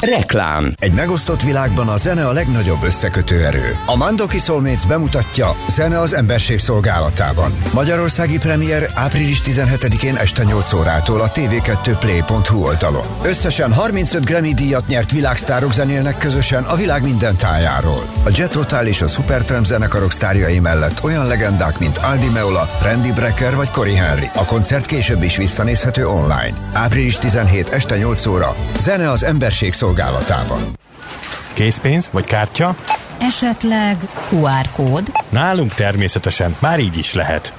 Reklám Egy megosztott világban a zene a legnagyobb összekötő erő. A Mandoki Soulmates bemutatja Zene az emberség szolgálatában. Magyarországi premier április 17-én este 8 órától a tv2play.hu oldalon. Összesen 35 Grammy díjat nyert világsztárok zenélnek közösen a világ minden tájáról. A Jet Rotal és a Supertramp zenekarok sztárjai mellett olyan legendák, mint Aldi Meola, Randy Brecker vagy Cory Henry. A koncert később is visszanézhető online. Április 17 este 8 óra. Zene az emberség szolgálatában. Készpénz vagy kártya? Esetleg QR kód? Nálunk természetesen már így is lehet.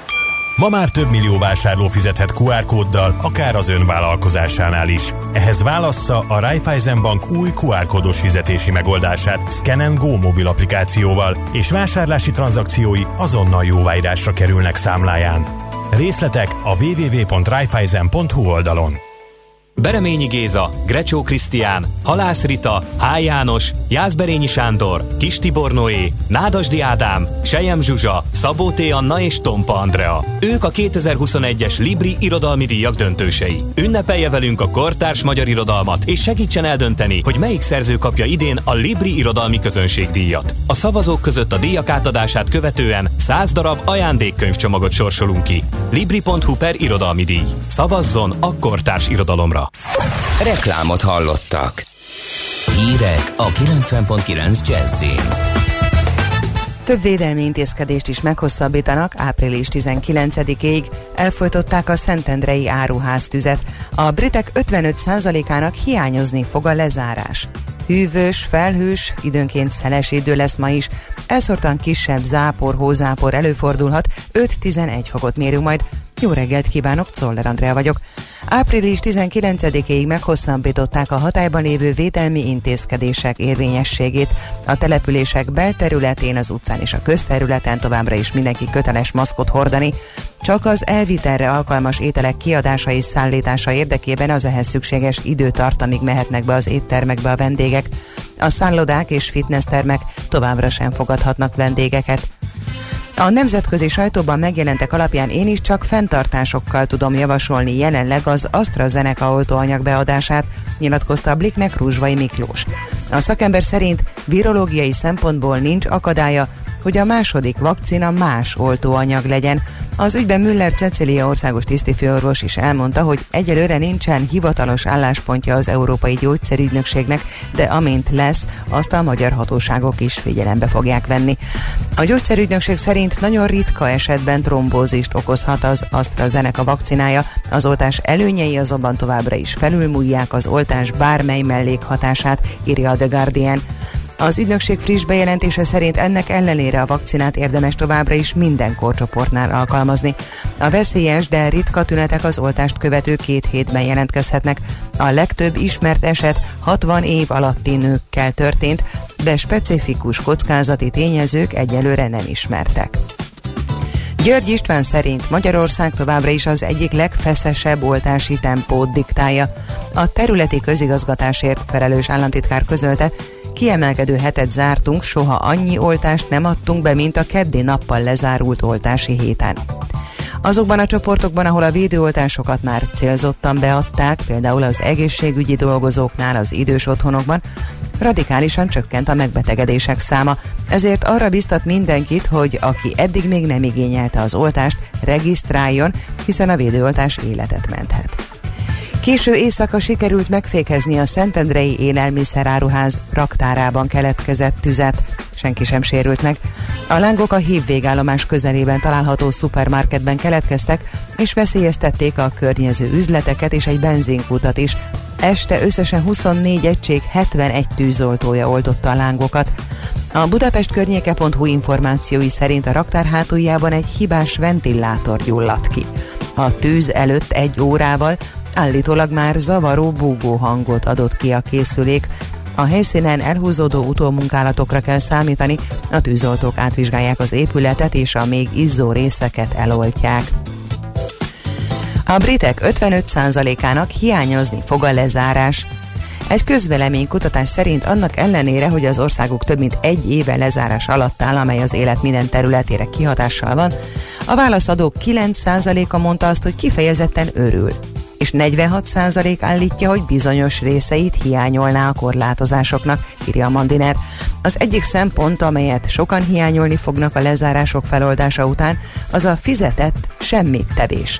Ma már több millió vásárló fizethet QR kóddal, akár az ön vállalkozásánál is. Ehhez válassza a Raiffeisen Bank új QR kódos fizetési megoldását Scan Go mobil applikációval, és vásárlási tranzakciói azonnal jóváírásra kerülnek számláján. Részletek a www.raiffeisen.hu oldalon. Bereményi Géza, Grecsó Krisztián, Halász Rita, H. János, Jászberényi Sándor, Kis Tibor Noé, Nádasdi Ádám, Sejem Zsuzsa, Szabó T. Anna és Tompa Andrea. Ők a 2021-es Libri Irodalmi Díjak döntősei. Ünnepelje velünk a kortárs magyar irodalmat, és segítsen eldönteni, hogy melyik szerző kapja idén a Libri Irodalmi Közönségdíjat. A szavazók között a díjak átadását követően 100 darab ajándékkönyvcsomagot sorsolunk ki. Libri.hu per irodalmi díj. Szavazzon a kortárs irodalomra. Reklámot hallottak. Hírek a 90.9 Jazzin. Több védelmi intézkedést is meghosszabbítanak április 19-ig. Elfolytották a Szentendrei áruháztüzet. A britek 55%-ának hiányozni fog a lezárás. Hűvös, felhős, időnként szeles idő lesz ma is. Elszortan kisebb zápor, hózápor előfordulhat, 5-11 fokot mérünk majd. Jó reggelt kívánok, Czoller Andrea vagyok. Április 19-ig meghosszabbították a hatályban lévő védelmi intézkedések érvényességét. A települések belterületén, az utcán és a közterületen továbbra is mindenki köteles maszkot hordani. Csak az elvitelre alkalmas ételek kiadása és szállítása érdekében az ehhez szükséges időtartamig mehetnek be az éttermekbe a vendégek. A szállodák és fitnesstermek továbbra sem fogadhatnak vendégeket. A nemzetközi sajtóban megjelentek alapján én is csak fenntartásokkal tudom javasolni jelenleg az AstraZeneca oltóanyag beadását, nyilatkozta a Bliknek Rúzsvai Miklós. A szakember szerint virológiai szempontból nincs akadálya, hogy a második vakcina más oltóanyag legyen. Az ügyben Müller Cecilia országos tisztifőorvos is elmondta, hogy egyelőre nincsen hivatalos álláspontja az Európai Gyógyszerügynökségnek, de amint lesz, azt a magyar hatóságok is figyelembe fogják venni. A gyógyszerügynökség szerint nagyon ritka esetben trombózist okozhat az AstraZeneca vakcinája, az oltás előnyei azonban továbbra is felülmúlják az oltás bármely mellékhatását, írja a The Guardian. Az ügynökség friss bejelentése szerint ennek ellenére a vakcinát érdemes továbbra is minden korcsoportnál alkalmazni. A veszélyes, de ritka tünetek az oltást követő két hétben jelentkezhetnek. A legtöbb ismert eset 60 év alatti nőkkel történt, de specifikus kockázati tényezők egyelőre nem ismertek. György István szerint Magyarország továbbra is az egyik legfeszesebb oltási tempót diktálja. A területi közigazgatásért felelős államtitkár közölte, Kiemelkedő hetet zártunk, soha annyi oltást nem adtunk be, mint a keddi nappal lezárult oltási héten. Azokban a csoportokban, ahol a védőoltásokat már célzottan beadták, például az egészségügyi dolgozóknál, az idős otthonokban, radikálisan csökkent a megbetegedések száma, ezért arra biztat mindenkit, hogy aki eddig még nem igényelte az oltást, regisztráljon, hiszen a védőoltás életet menthet. Késő éjszaka sikerült megfékezni a Szentendrei élelmiszeráruház raktárában keletkezett tüzet. Senki sem sérült meg. A lángok a hív végállomás közelében található szupermarketben keletkeztek, és veszélyeztették a környező üzleteket és egy benzinkutat is. Este összesen 24 egység 71 tűzoltója oltotta a lángokat. A Budapest környéke.hu információi szerint a raktár hátuljában egy hibás ventilátor gyulladt ki. A tűz előtt egy órával Állítólag már zavaró búgó hangot adott ki a készülék. A helyszínen elhúzódó utómunkálatokra kell számítani, a tűzoltók átvizsgálják az épületet és a még izzó részeket eloltják. A britek 55%-ának hiányozni fog a lezárás. Egy közvelemény kutatás szerint annak ellenére, hogy az országuk több mint egy éve lezárás alatt áll, amely az élet minden területére kihatással van, a válaszadók 9%-a mondta azt, hogy kifejezetten örül. És 46% állítja, hogy bizonyos részeit hiányolná a korlátozásoknak, írja a Mandiner. Az egyik szempont, amelyet sokan hiányolni fognak a lezárások feloldása után, az a fizetett semmit tevés.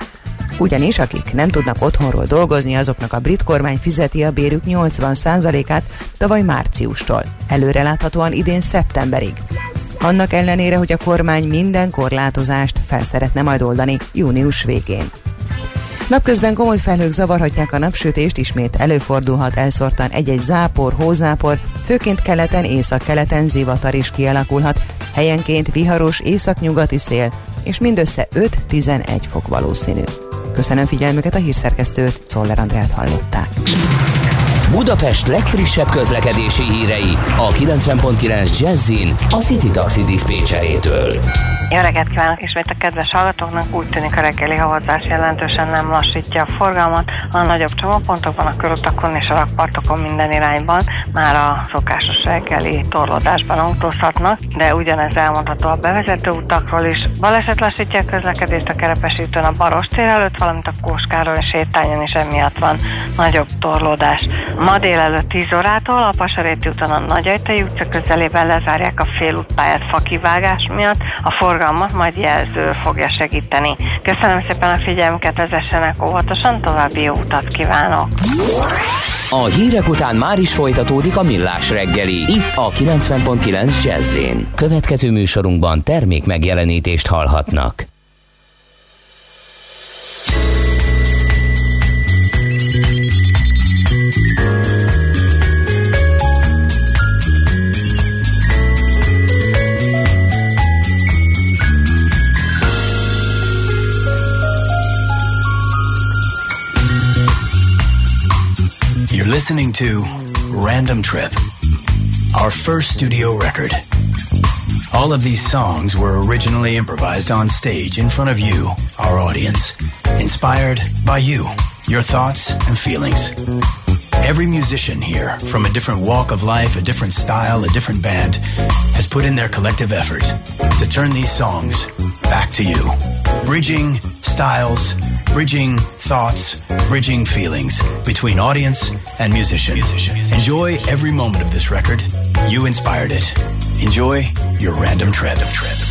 Ugyanis akik nem tudnak otthonról dolgozni, azoknak a brit kormány fizeti a bérük 80%-át tavaly márciustól, előreláthatóan idén szeptemberig. Annak ellenére, hogy a kormány minden korlátozást fel szeretne majd oldani június végén. Napközben komoly felhők zavarhatják a napsütést, ismét előfordulhat elszórtan egy-egy zápor, hózápor, főként keleten, észak-keleten zivatar is kialakulhat, helyenként viharos északnyugati szél, és mindössze 5-11 fok valószínű. Köszönöm figyelmüket a hírszerkesztőt, Czoller Andrát hallották. Budapest legfrissebb közlekedési hírei a 90.9 Jazzin a City Taxi Dispécsejétől. Jó reggelt kívánok ismét a kedves hallgatóknak. Úgy tűnik a reggeli havazás jelentősen nem lassítja a forgalmat. A nagyobb csomópontokban, a körutakon és a rakpartokon minden irányban már a szokásos reggeli torlódásban autózhatnak, de ugyanez elmondható a bevezető utakról is. Baleset lassítja a közlekedést a Kerepesi úton a Baros tér előtt, valamint a Kóskáról és sétányon is emiatt van nagyobb torlódás. Ma délelőtt 10 órától a Pasaréti úton a Nagyajtai utca közelében lezárják a félútpályát fakivágás miatt, a forgalmat majd jelző fogja segíteni. Köszönöm szépen a figyelmüket, vezessenek óvatosan, további jó utat kívánok! A hírek után már is folytatódik a millás reggeli, itt a 90.9 jazz Következő műsorunkban termék megjelenítést hallhatnak. Listening to Random Trip, our first studio record. All of these songs were originally improvised on stage in front of you, our audience, inspired by you, your thoughts and feelings. Every musician here, from a different walk of life, a different style, a different band, has put in their collective effort to turn these songs back to you. Bridging styles, bridging thoughts, bridging feelings between audience and musician. Enjoy every moment of this record. You inspired it. Enjoy your random trend trip.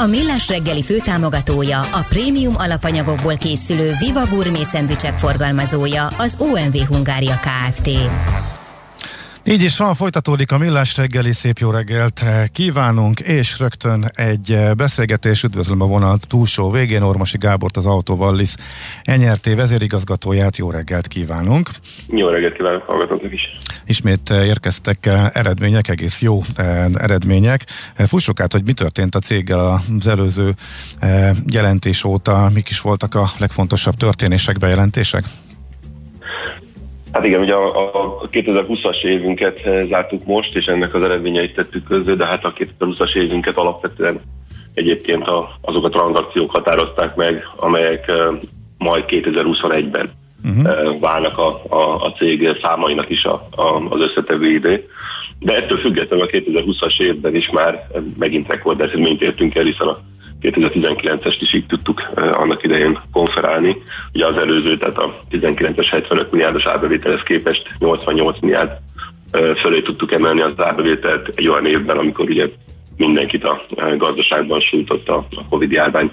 A Millás reggeli főtámogatója, a prémium alapanyagokból készülő Viva Gourmet szendvicsek forgalmazója, az OMV Hungária Kft. Így is van, folytatódik a Millás reggeli, szép jó reggelt kívánunk, és rögtön egy beszélgetés, üdvözlöm a vonat túlsó végén, Ormosi Gábort, az Autovallis NRT vezérigazgatóját, jó reggelt kívánunk. Jó reggelt kívánok hallgatóknak is. Ismét érkeztek eredmények, egész jó eredmények. Fussuk át, hogy mi történt a céggel az előző jelentés óta, mik is voltak a legfontosabb történések, bejelentések? Hát igen, ugye a, a 2020-as évünket eh, zártuk most, és ennek az eredményeit tettük közé, de hát a 2020-as évünket alapvetően egyébként a, azok a tranzakciók határozták meg, amelyek eh, majd 2021-ben uh-huh. Eh, válnak a, a, a cég számainak is a, a, az összetevő idő. De ettől függetlenül a 2020-as évben is már megint rekord eredményt értünk el, hiszen a 2019-est is így tudtuk annak idején konferálni. Ugye az előző, tehát a 19-es 75 milliárdos árbevételhez képest 88 milliárd fölé tudtuk emelni az árbevételt egy olyan évben, amikor ugye mindenkit a gazdaságban sújtott a Covid járvány.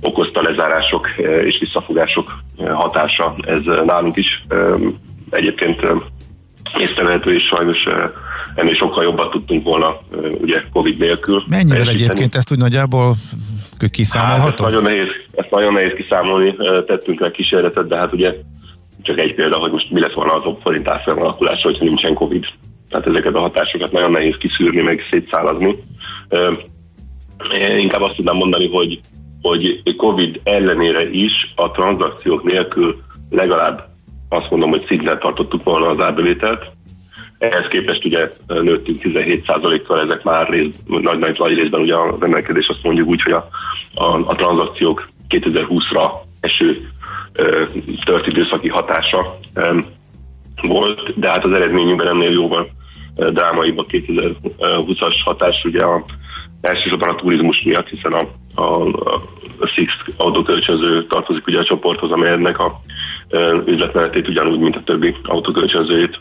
okozta lezárások és visszafogások hatása. Ez nálunk is egyébként észrevehető, és sajnos ennél sokkal jobban tudtunk volna, ugye Covid nélkül. Mennyire egyébként ezt úgy nagyjából kiszámolható? Hát, ezt nagyon nehéz, ezt nagyon nehéz kiszámolni, tettünk meg kísérletet, de hát ugye csak egy példa, hogy most mi lett volna az forint árfolyam alakulása, hogyha nincsen Covid. Tehát ezeket a hatásokat nagyon nehéz kiszűrni, meg szétszálazni. Én inkább azt tudnám mondani, hogy, hogy Covid ellenére is a tranzakciók nélkül legalább azt mondom, hogy szinten tartottuk volna az árbevételt. Ehhez képest ugye nőttünk 17%-kal, ezek már rész, nagy, nagy, nagy részben ugye az emelkedés azt mondjuk úgy, hogy a, a, a tranzakciók 2020-ra eső tört időszaki hatása volt, de hát az eredményünkben ennél jóval drámaibb a 2020-as hatás, ugye a, elsősorban a turizmus miatt, hiszen a, a, a Six autókölcsönző tartozik ugye a csoporthoz, amely ennek a üzletmenetét ugyanúgy, mint a többi autókölcsönzőjét,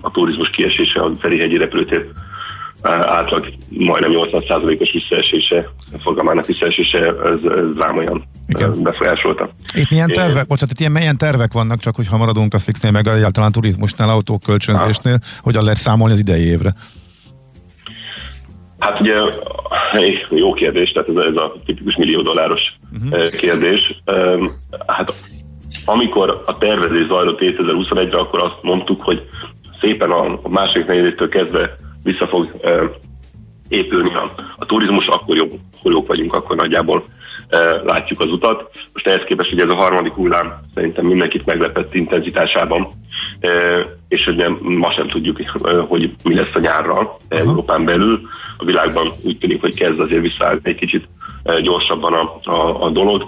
a turizmus kiesése a Ferihegyi repülőtér átlag majdnem 80%-os visszaesése, forgalmának visszaesése, ez, ez rám olyan Igen. befolyásolta. Itt milyen tervek, bocsánat, itt ilyen, milyen tervek vannak, csak hogyha maradunk a Sixnél, meg egyáltalán turizmusnál, autókölcsönzésnél, hogyan lehet számolni az idei évre? Hát ugye jó kérdés, tehát ez, ez a tipikus millió dolláros uh-huh. kérdés. Hát amikor a tervezés zajlott 2021-re, akkor azt mondtuk, hogy szépen a második negyedétől kezdve vissza fog épülni a, a turizmus, akkor jobb, jók vagyunk, akkor nagyjából látjuk az utat. Most ehhez képest, hogy ez a harmadik hullám szerintem mindenkit meglepett intenzitásában, és hogy nem, ma sem tudjuk, hogy mi lesz a nyárral Európán belül. A világban úgy tűnik, hogy kezd azért visszaállni egy kicsit gyorsabban a, a, a dolog.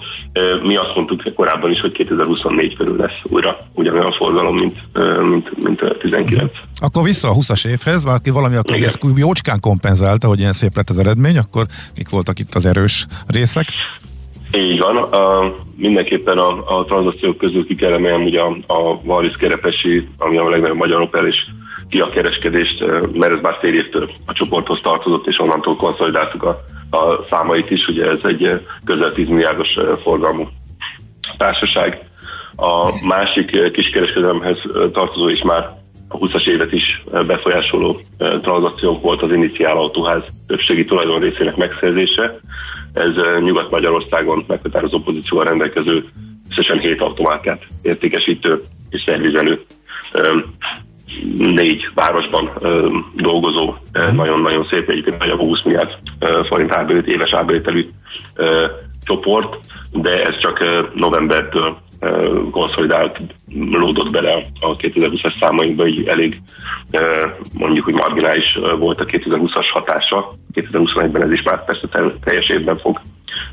Mi azt mondtuk korábban is, hogy 2024 körül lesz újra ugyanolyan forgalom, mint, mint, mint 19. Akkor vissza a 20-as évhez, aki valami akkor ezt jócskán kompenzálta, hogy ilyen szép lett az eredmény, akkor mik voltak itt az erős részek? Így van. Uh, mindenképpen a, a tranzakciók közül ki kell emelni ugye a, a Wallis Kerepesi, ami a legnagyobb magyar opel és a kereskedést, mert ez már fél évtől a csoporthoz tartozott, és onnantól konszolidáltuk a, a számait is. Ugye ez egy közel 10 milliárdos forgalmú társaság. A másik kiskereskedelemhez tartozó is már a 20-as évet is befolyásoló tranzakciók volt az Iniciál Autóház többségi tulajdon részének megszerzése. Ez Nyugat-Magyarországon meghatározó pozícióval rendelkező összesen 7 automárkát értékesítő és szervizelő négy városban dolgozó, nagyon-nagyon szép, egyébként nagyobb 20 milliárd forint árbőt, éves árbőtelű csoport, de ez csak novembertől konszolidált, lódott bele a 2020-as számainkba, így elég mondjuk, hogy marginális volt a 2020-as hatása. 2021-ben ez is már persze teljes évben fog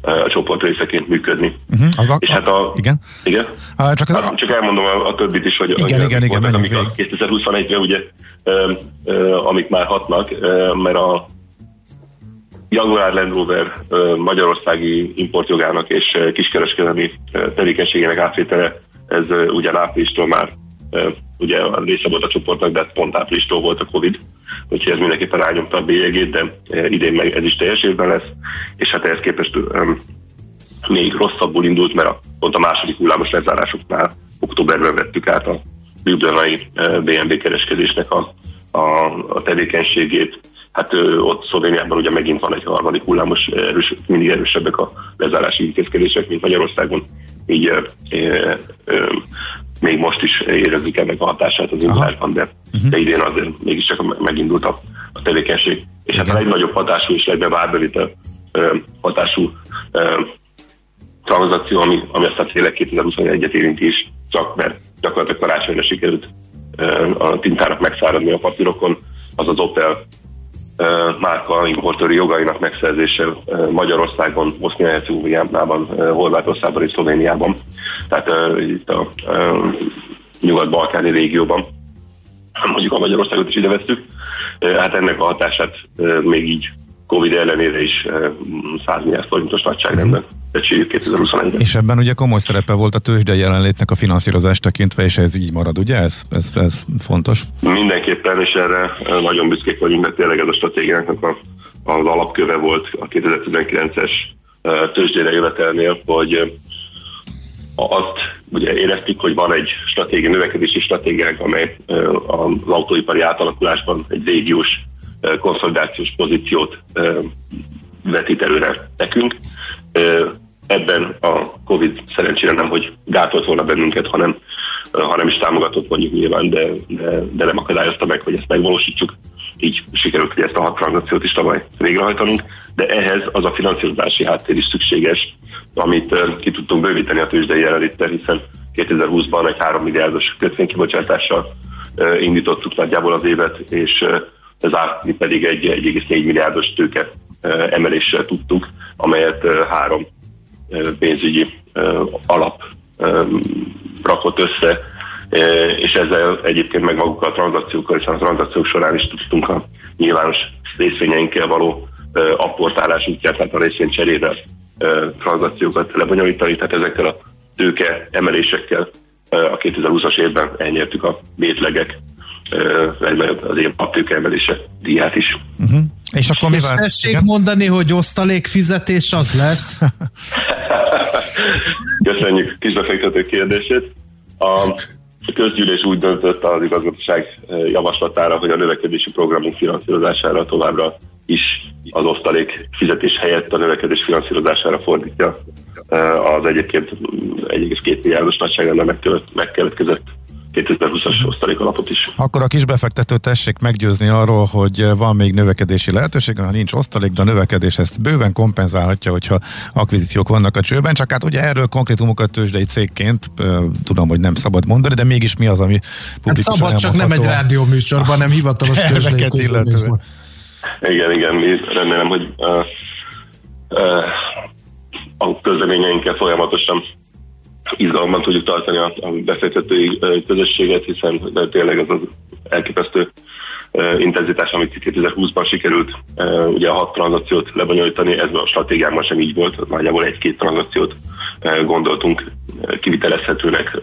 a csoport részeként működni. Uh-huh, az és hát a... Igen? Igen? Uh, csak, az, hát, csak elmondom a, a többit is, hogy igen, igen, igen, amik a 2021-re ugye, uh, uh, amik már hatnak, uh, mert a Jaguar Land Rover magyarországi importjogának és kiskereskedelmi tevékenységének átvétele, ez ugyan áprilistól már ugye a része volt a csoportnak, de pont áprilistól volt a Covid, úgyhogy ez mindenképpen rányomta a bélyegét, de idén meg ez is teljes évben lesz, és hát ehhez képest még rosszabbul indult, mert a, pont a második hullámos lezárásoknál októberben vettük át a Ljubljanai BNB kereskedésnek a, a, a tevékenységét, Hát ott Szlovéniában ugye megint van egy harmadik hullámos, erős, mindig erősebbek a lezárási intézkedések, mint Magyarországon. Így ö, ö, ö, még most is érezzük ennek a hatását az indulásban, de, uh-huh. de idén azért mégiscsak megindult a, a tevékenység. És hát a legnagyobb hatású és legnagyobb árbevétel hatású ö, tranzakció, ami, ami aztán tényleg 2021-et érinti is, csak mert gyakorlatilag karácsonyra sikerült ö, a tintának megszáradni a papírokon, az az Opel márka importőri jogainak megszerzése Magyarországon, Bosznia-Hercegovinában, Horvátországban és Szlovéniában, tehát itt a nyugat-balkáni régióban. Mondjuk a Magyarországot is ide vettük. Hát ennek a hatását még így Covid ellenére is 100 milliárd forintos nagyságrendben becsüljük 2021 És ebben ugye komoly szerepe volt a tőzsde jelenlétnek a finanszírozás tekintve, és ez így marad, ugye? Ez, ez, ez fontos? Mindenképpen, és erre nagyon büszkék vagyunk, mert tényleg ez a stratégiának az alapköve volt a 2019-es tőzsdére jövetelnél, hogy azt ugye éreztük, hogy van egy stratégia, növekedési stratégiánk, amely az autóipari átalakulásban egy régiós konszolidációs pozíciót vetít előre nekünk. Ebben a Covid szerencsére nem, hogy gátolt volna bennünket, hanem, hanem is támogatott mondjuk nyilván, de, de, de nem akadályozta meg, hogy ezt megvalósítsuk. Így sikerült hogy ezt a hat tranzakciót is tavaly végrehajtanunk, de ehhez az a finanszírozási háttér is szükséges, amit ki tudtunk bővíteni a tőzsdei jelenléttel, hiszen 2020-ban egy 3 milliárdos kötvénykibocsátással indítottuk nagyjából az évet, és ez átni pedig egy 1,4 milliárdos tőke emeléssel tudtuk, amelyet három pénzügyi alap rakott össze, és ezzel egyébként meg magukkal a tranzakciókkal, hiszen a tranzakciók során is tudtunk a nyilvános részvényeinkkel való apportálás útját, tehát a részvény cserével tranzakciókat lebonyolítani, tehát ezekkel a tőke emelésekkel a 2020-as évben elnyertük a bétlegek az én paptőke emelése díját is. Uh-huh. És akkor mi van? Tessék mondani, hogy osztalék fizetés az lesz? Köszönjük kisbefektető kérdését. A közgyűlés úgy döntött az igazgatóság javaslatára, hogy a növekedési programunk finanszírozására továbbra is az osztalék fizetés helyett a növekedés finanszírozására fordítja az egyébként 1,2 milliárdos nagyságrendben megkeletkezett 2020-as osztalék alapot is. Akkor a kisbefektető tessék meggyőzni arról, hogy van még növekedési lehetőség, ha nincs osztalék, de a növekedés ezt bőven kompenzálhatja, hogyha akvizíciók vannak a csőben, csak hát ugye erről konkrétumokat tőzsdei cégként tudom, hogy nem szabad mondani, de mégis mi az, ami publikusan hát szabad, csak nem egy rádió műsorban, nem hivatalos tőzsdei Igen, igen, mi remélem, hogy uh, uh, a közleményeinkkel folyamatosan izgalomban tudjuk tartani a, a befektetői közösséget, hiszen tényleg ez az elképesztő intenzitás, amit 2020-ban sikerült ugye a hat tranzakciót lebonyolítani, ez a stratégiámban sem így volt, nagyjából egy-két tranzakciót gondoltunk kivitelezhetőnek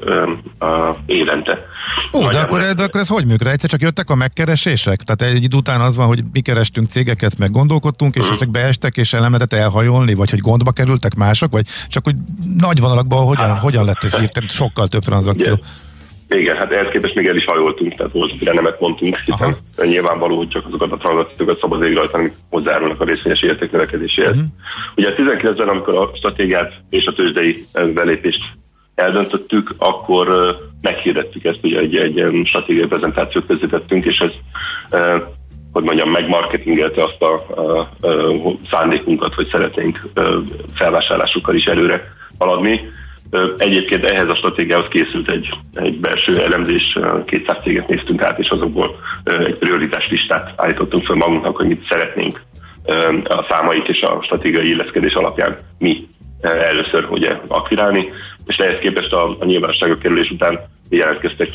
a évente. Ó, de akkor, de akkor ez hogy működik? Egyszer csak jöttek a megkeresések? Tehát egy idő után az van, hogy mi kerestünk cégeket, meg gondolkodtunk, és uh-huh. ezek beestek, és el elhajolni, vagy hogy gondba kerültek mások, vagy csak hogy nagy vonalakban hogyan, hát, hogyan lett ez sokkal több tranzakció? Yeah. Igen, hát ehhez képest még el is hajoltunk, tehát volt, hogy nemet mondtunk, hiszen Aha. nyilvánvaló, hogy csak azokat a tranzakciókat szabad végrehajtani, amik hozzájárulnak a részvényes érték növekedéséhez. Uh-huh. Ugye a 19-ben, amikor a stratégiát és a tőzsdei belépést eldöntöttük, akkor meghirdettük ezt, ugye egy, egy stratégiai prezentációt közvetettünk, és ez hogy mondjam, megmarketingelte azt a, a, a szándékunkat, hogy szeretnénk felvásárlásukkal is előre haladni. Egyébként ehhez a stratégiához készült egy, egy belső elemzés, 200 céget néztünk át, és azokból egy prioritás listát állítottunk fel magunknak, hogy mit szeretnénk a számaik és a stratégiai illeszkedés alapján mi először ugye akvirálni, és ehhez képest a, a nyilvánosságok kerülés után jelentkeztek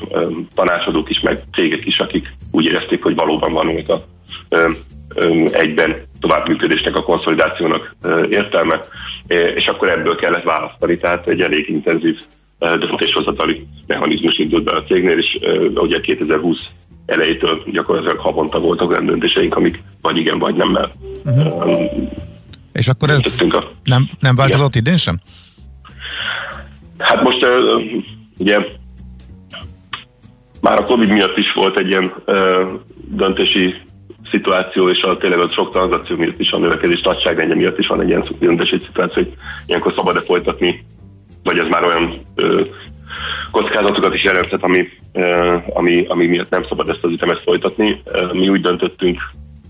tanácsadók is, meg cégek is, akik úgy érezték, hogy valóban van a egyben továbbműködésnek, a konszolidációnak értelme, és akkor ebből kellett választani, tehát egy elég intenzív döntéshozatali mechanizmus indult be a cégnél, és ugye 2020 elejétől gyakorlatilag havonta voltak olyan döntéseink, amik vagy igen, vagy nemmel. Uh-huh. Um, és akkor ez a... nem, nem változott idén sem? Hát most uh, ugye már a Covid miatt is volt egy ilyen uh, döntési szituáció, és a, tényleg a sok tranzakció miatt is, a növekedés nagyságrendje miatt is van egy ilyen döntési szituáció, hogy ilyenkor szabad-e folytatni, vagy ez már olyan ö, kockázatokat is jelentett, ami, ö, ami, ami miatt nem szabad ezt az ütemet folytatni. Mi úgy döntöttünk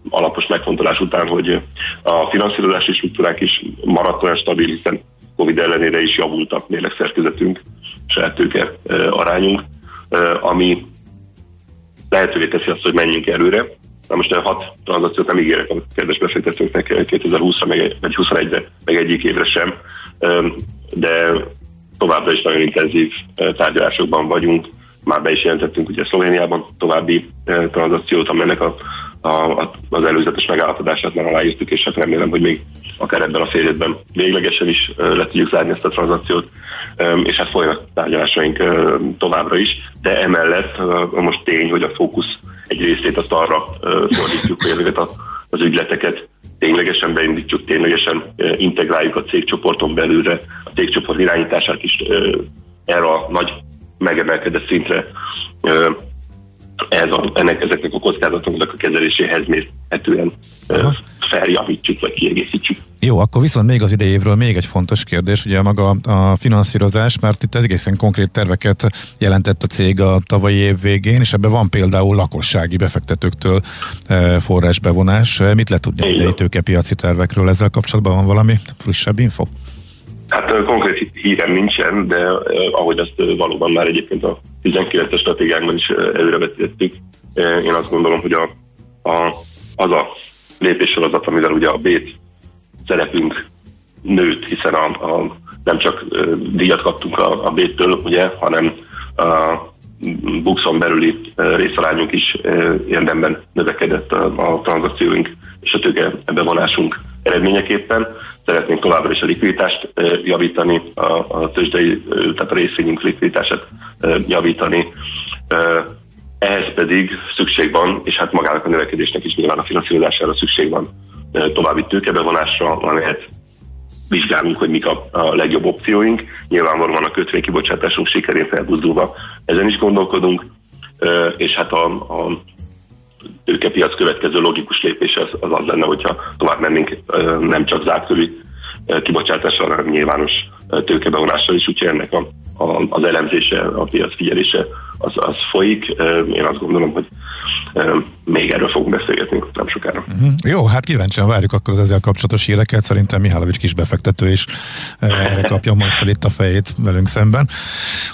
alapos megfontolás után, hogy a finanszírozási struktúrák is maradt olyan stabil, hiszen Covid ellenére is javult a mérlegszerkezetünk, saját tőke arányunk, ami lehetővé teszi azt, hogy menjünk előre, Na most hat tranzakciót nem ígérek a kedves befektetőknek 2020-ra, meg, vagy 21-re, meg egyik évre sem, de továbbra is nagyon intenzív tárgyalásokban vagyunk. Már be is jelentettünk ugye Szlovéniában további tranzakciót, amelynek a, a, az előzetes megállapodását már aláírtuk, és hát remélem, hogy még akár ebben a fél évben véglegesen is le tudjuk zárni ezt a tranzakciót, és hát folynak tárgyalásaink továbbra is, de emellett most tény, hogy a fókusz egy részét azt arra fordítjuk, hogy ezeket az ügyleteket ténylegesen beindítjuk, ténylegesen integráljuk a cégcsoporton belülre, a cégcsoport irányítását is erre a nagy megemelkedett szintre ez a, ennek, ezeknek a kockázatoknak a kezeléséhez mérhetően feljavítjuk vagy kiegészítsük. Jó, akkor viszont még az idejévről még egy fontos kérdés, ugye maga a finanszírozás, mert itt egészen konkrét terveket jelentett a cég a tavalyi év végén, és ebben van például lakossági befektetőktől forrásbevonás. Mit le tudni az idei tőkepiaci tervekről ezzel kapcsolatban? Van valami frissebb info? Hát konkrét hírem nincsen, de ahogy azt valóban már egyébként a 19-es stratégiánkban is előrevetítettük, én azt gondolom, hogy a, a, az a lépéssorozat, amivel ugye a bét szerepünk nőtt, hiszen a, a, nem csak díjat kaptunk a, a béttől, ugye, hanem a Buxon belüli részarányunk is érdemben növekedett a, a tranzakcióink és a tőke bevonásunk eredményeképpen. Szeretnénk továbbra is a likviditást javítani, a, a tőzsdei, tehát a részvényünk likviditását javítani. Ehhez pedig szükség van, és hát magának a növekedésnek is nyilván a finanszírozására szükség van további tőkebevonásra, amelyet vizsgálunk, hogy mik a, a legjobb opcióink. Nyilvánvalóan a kötvénykibocsátásunk sikerén felbuzdulva ezen is gondolkodunk, és hát a, a tőkepiac következő logikus lépése az, az az lenne, hogyha tovább mennénk nem csak zárt kibocsátásra, hanem nyilvános tőkebevonással is, úgyhogy ennek a, a, az elemzése, a piac figyelése az, az folyik. Én azt gondolom, hogy még erről fogunk beszélgetni nem sokára. Uh-huh. Jó, hát kíváncsian várjuk akkor az ezzel kapcsolatos híreket. Szerintem Mihálovics kis befektető is erre kapja majd fel itt a fejét velünk szemben.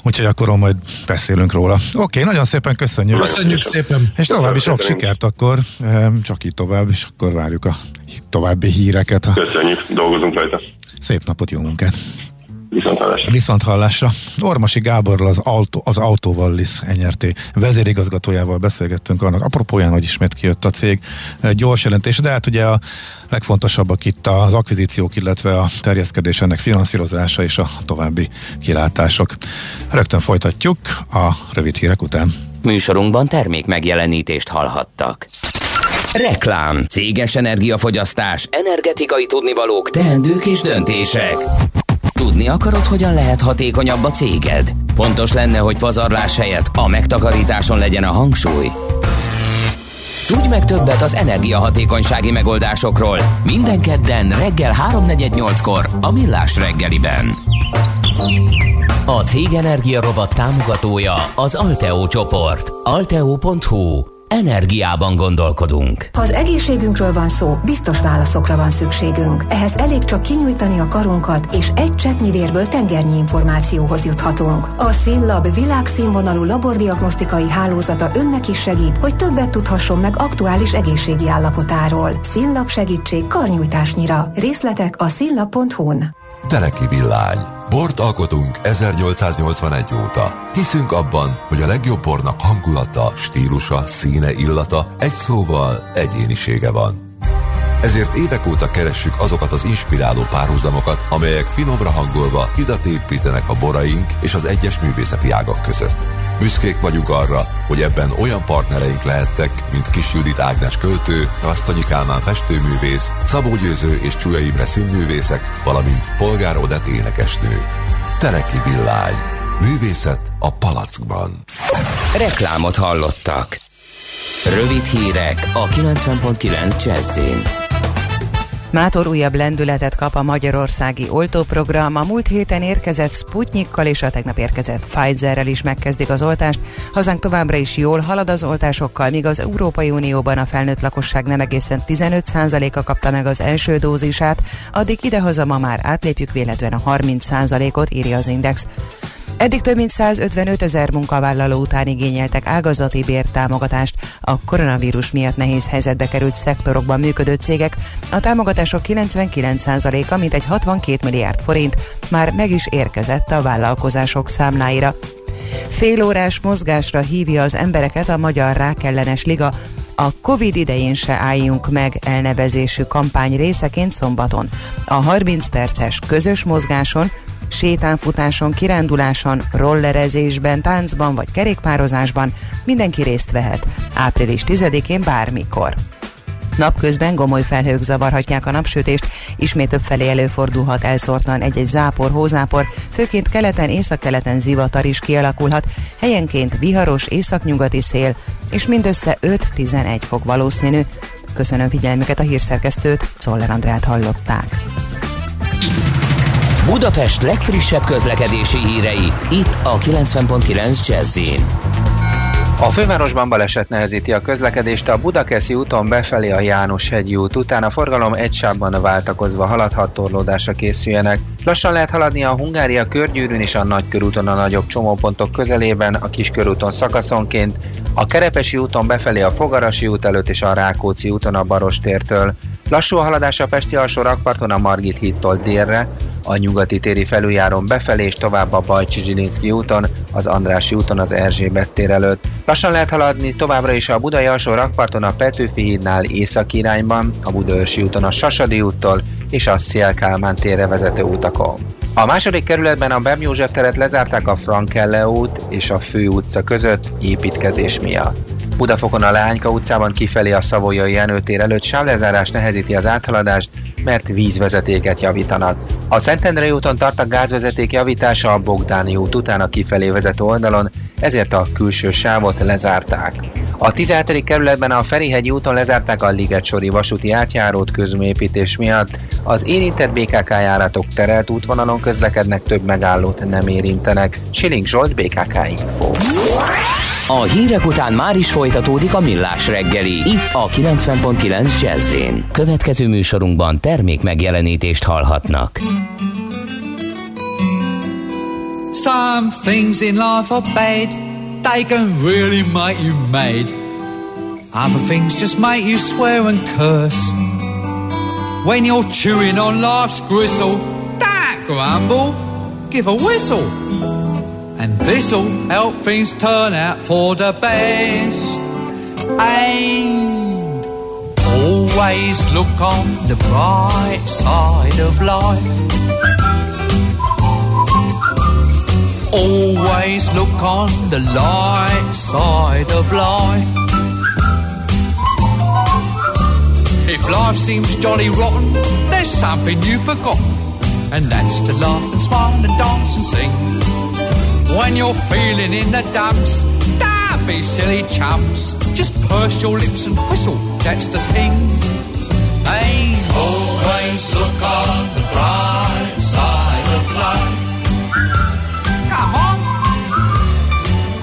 Úgyhogy akkor majd beszélünk róla. Oké, nagyon szépen köszönjük. Köszönjük szépen. És további sok sikert akkor, csak így tovább, és akkor várjuk a további híreket. Köszönjük, dolgozunk rajta. Szép napot, jó munkát! Viszont hallásra. Viszont hallásra. Ormasi Gáborral az, Auto, az Autovallis NRT vezérigazgatójával beszélgettünk annak apropóján, hogy ismét kijött a cég gyors jelentés, de hát ugye a legfontosabbak itt az akvizíciók, illetve a terjeszkedés ennek finanszírozása és a további kilátások. Rögtön folytatjuk a rövid hírek után. Műsorunkban termék megjelenítést hallhattak. Reklám, céges energiafogyasztás, energetikai tudnivalók, teendők és döntések. Tudni akarod, hogyan lehet hatékonyabb a céged? Fontos lenne, hogy pazarlás helyett a megtakarításon legyen a hangsúly. Tudj meg többet az energiahatékonysági megoldásokról minden kedden reggel 3.48-kor a Millás reggeliben. A Cég Energia Robot támogatója az Alteo csoport. Alteo.hu Energiában gondolkodunk. Ha az egészségünkről van szó, biztos válaszokra van szükségünk. Ehhez elég csak kinyújtani a karunkat, és egy cseppnyi vérből tengernyi információhoz juthatunk. A SINLAB világszínvonalú labordiagnosztikai hálózata önnek is segít, hogy többet tudhasson meg aktuális egészségi állapotáról. SINLAB segítség karnyújtásnyira. Részletek a sinlab.hu-n. Teleki villány Bort alkotunk 1881 óta. Hiszünk abban, hogy a legjobb bornak hangulata, stílusa, színe, illata, egy szóval egyénisége van. Ezért évek óta keressük azokat az inspiráló párhuzamokat, amelyek finomra hangolva hidat építenek a boraink és az egyes művészeti ágak között. Büszkék vagyunk arra, hogy ebben olyan partnereink lehettek, mint Kis Judit Ágnes költő, Rasztonyi Kálmán festőművész, Szabó Győző és Csúlya Imre színművészek, valamint Polgár Odett énekesnő. Teleki Villány. Művészet a palackban. Reklámot hallottak. Rövid hírek a 90.9 Jazzin. Mátor újabb lendületet kap a magyarországi oltóprogram. A múlt héten érkezett Sputnikkal és a tegnap érkezett Pfizerrel is megkezdik az oltást. Hazánk továbbra is jól halad az oltásokkal, míg az Európai Unióban a felnőtt lakosság nem egészen 15%-a kapta meg az első dózisát, addig idehaza ma már átlépjük véletlenül a 30%-ot, írja az Index. Eddig több mint 155 ezer munkavállaló után igényeltek ágazati bértámogatást. A koronavírus miatt nehéz helyzetbe került szektorokban működő cégek. A támogatások 99%-a, mint egy 62 milliárd forint, már meg is érkezett a vállalkozások számláira. Félórás mozgásra hívja az embereket a Magyar Rákellenes Liga, a Covid idején se álljunk meg elnevezésű kampány részeként szombaton. A 30 perces közös mozgáson sétánfutáson, kiránduláson, rollerezésben, táncban vagy kerékpározásban mindenki részt vehet. Április 10-én bármikor. Napközben gomoly felhők zavarhatják a napsütést, ismét több felé előfordulhat elszórtan egy-egy zápor, hózápor, főként keleten, északkeleten zivatar is kialakulhat, helyenként viharos északnyugati szél, és mindössze 5-11 fok valószínű. Köszönöm figyelmüket a hírszerkesztőt, Czoller Andrát hallották. Budapest legfrissebb közlekedési hírei, itt a 90.9 jazz a fővárosban baleset nehezíti a közlekedést a Budakeszi úton befelé a János hegyi út után a forgalom egy sávban váltakozva haladhat torlódásra készüljenek. Lassan lehet haladni a Hungária körgyűrűn és a Nagykörúton a nagyobb csomópontok közelében, a Kiskörúton szakaszonként, a Kerepesi úton befelé a Fogarasi út előtt és a Rákóczi úton a Barostértől. Lassú a haladás a Pesti alsó rakparton a Margit hídtól délre, a nyugati téri felüljáron befelé és tovább a Bajcsi Zsilinszki úton, az Andrási úton az Erzsébet tér előtt. Lassan lehet haladni továbbra is a Budai alsó rakparton a Petőfi hídnál észak irányban, a Budaörsi úton a Sasadi úttól és a Szélkálmán térre vezető utakon. A második kerületben a Bem József teret lezárták a Frankelle út és a Fő utca között építkezés miatt. Budafokon a Leányka utcában kifelé a Szavolyai Jenőtér előtt sávlezárás nehezíti az áthaladást, mert vízvezetéket javítanak. A Szentendrei úton tart a gázvezeték javítása a Bogdáni út után a kifelé vezető oldalon, ezért a külső sávot lezárták. A 17. kerületben a Ferihegyi úton lezárták a Ligetsori vasúti átjárót közműépítés miatt. Az érintett BKK járatok terelt útvonalon közlekednek, több megállót nem érintenek. Siling Zsolt, BKK Info. A hírek után már is folytatódik a millás reggeli. Itt a 90.9 jazz Következő műsorunkban termék megjelenítést hallhatnak. Some things in life are bad. They can really make you mad. Other things just make you swear and curse. When you're chewing on life's gristle, that grumble, give a whistle. And this'll help things turn out for the best. And always look on the bright side of life. Always look on the light side of life. If life seems jolly rotten, there's something you've forgotten, and that's to laugh and smile and dance and sing. When you're feeling in the dumps, don't be silly chumps. Just purse your lips and whistle, that's the thing. Hey, always look on the bright side of life. Come on.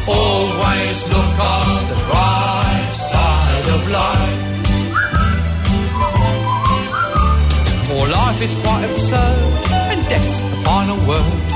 Always look on the bright side of life. For life is quite absurd, and death's the final word.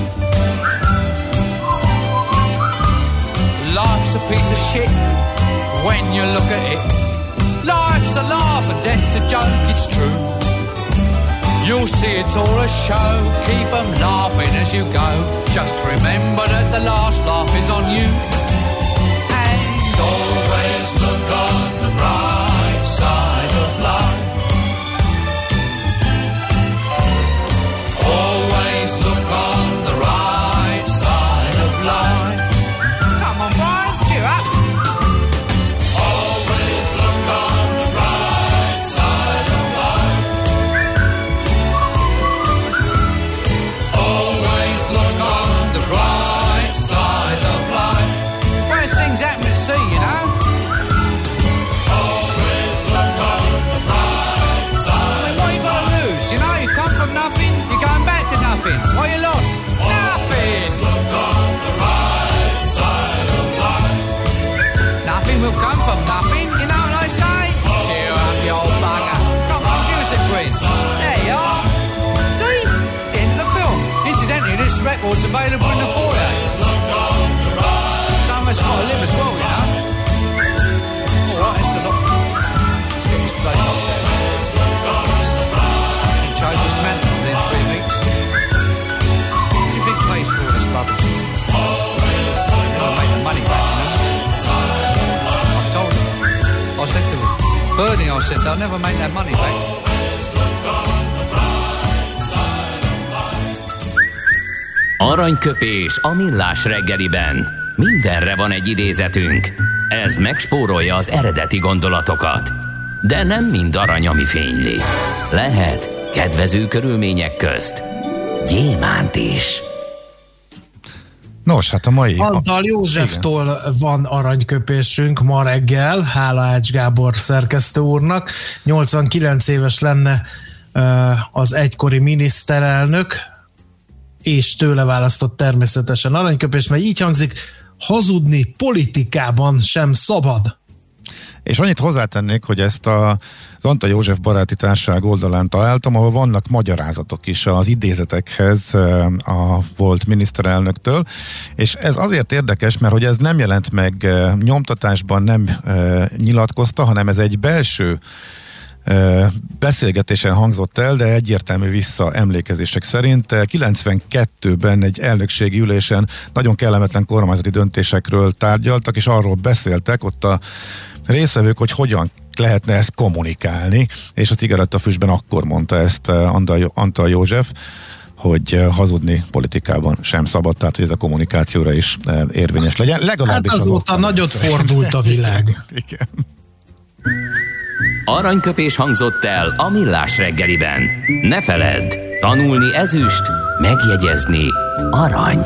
Piece of shit when you look at it. Life's a laugh and death's a joke, it's true. You'll see it's all a show, keep them laughing as you go. Just remember that the last laugh is on you. Said they'll never make that money back. Aranyköpés a millás reggeliben. Mindenre van egy idézetünk. Ez megspórolja az eredeti gondolatokat. De nem mind arany, ami fényli. Lehet kedvező körülmények közt gyémánt is. Nos, hát a mai... Antal Józseftól Igen. van aranyköpésünk ma reggel, hála Ács Gábor szerkesztő úrnak. 89 éves lenne az egykori miniszterelnök, és tőle választott természetesen aranyköpés, mert így hangzik, hazudni politikában sem szabad. És annyit hozzátennék, hogy ezt a, az Anta József Baráti Társaság oldalán találtam, ahol vannak magyarázatok is az idézetekhez a volt miniszterelnöktől, és ez azért érdekes, mert hogy ez nem jelent meg nyomtatásban, nem nyilatkozta, hanem ez egy belső beszélgetésen hangzott el, de egyértelmű visszaemlékezések szerint 92-ben egy elnökségi ülésen nagyon kellemetlen kormányzati döntésekről tárgyaltak, és arról beszéltek ott a részevők, hogy hogyan lehetne ezt kommunikálni, és a cigarettafüstben akkor mondta ezt Antal József, hogy hazudni politikában sem szabad, tehát hogy ez a kommunikációra is érvényes legyen. Legalábbis hát azóta nagyot fordult a világ. Igen. Aranyköpés hangzott el a millás reggeliben. Ne feledd, tanulni ezüst, megjegyezni arany.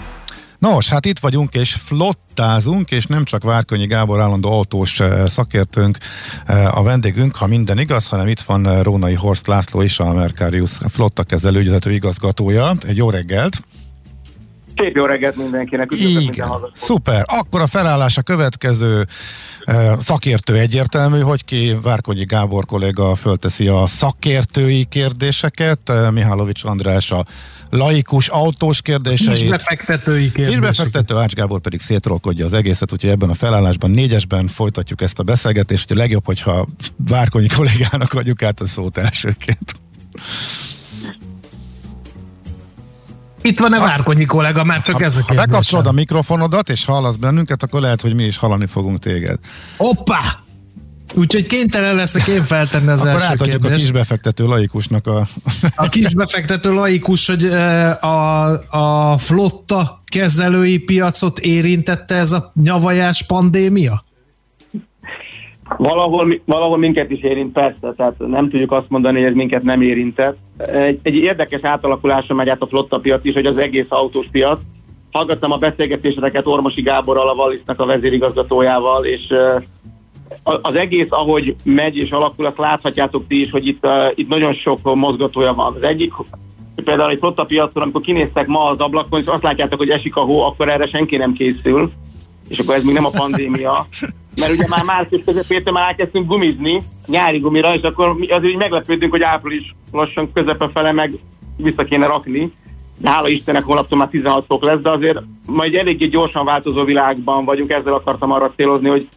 Nos, hát itt vagyunk és flottázunk, és nem csak Várkonyi Gábor állandó autós eh, szakértőnk eh, a vendégünk, ha minden igaz, hanem itt van eh, Rónai Horst László is, a Mercarius flotta kezelő ügyvezető igazgatója. Egy jó reggelt! Szép jó reggelt mindenkinek, üdvözlök Igen. minden Szuper, akkor a felállás a következő szakértő egyértelmű, hogy ki Várkonyi Gábor kolléga fölteszi a szakértői kérdéseket, Mihálovics András a laikus autós kérdéseit. Kisbefektetői kérdéseket. Kisbefektető Ács Gábor pedig szétrolkodja az egészet, úgyhogy ebben a felállásban négyesben folytatjuk ezt a beszélgetést, hogy legjobb, hogyha Várkonyi kollégának vagyunk át a szót elsőként. Itt van a Várkonyi kollega, már csak ha, ez a kérdés. Ha bekapcsolod a mikrofonodat, és hallasz bennünket, akkor lehet, hogy mi is hallani fogunk téged. Hoppá! Úgyhogy kénytelen leszek én feltenni az Akkor első kérdést. a kisbefektető laikusnak a... A kisbefektető laikus, hogy a, a flotta kezelői piacot érintette ez a nyavajás pandémia? Valahol, valahol minket is érint, persze, tehát nem tudjuk azt mondani, hogy ez minket nem érintett. Egy, egy érdekes átalakulásra megy át a flotta piac is, hogy az egész autós piac. Hallgattam a beszélgetéseket Ormosi Gáborral, a Wallisnak a vezérigazgatójával, és az egész, ahogy megy és alakul, azt láthatjátok ti is, hogy itt, itt nagyon sok mozgatója van. Az egyik, például egy flotta piacon, amikor kinéztek ma az ablakon, és azt látjátok, hogy esik a hó, akkor erre senki nem készül, és akkor ez még nem a pandémia, mert ugye már március közepétől már elkezdtünk gumizni, nyári gumira, és akkor mi azért meglepődünk, hogy április lassan közepe fele meg vissza kéne rakni. De hála Istennek holnaptól már 16 fok lesz, de azért majd eléggé gyorsan változó világban vagyunk, ezzel akartam arra célozni, hogy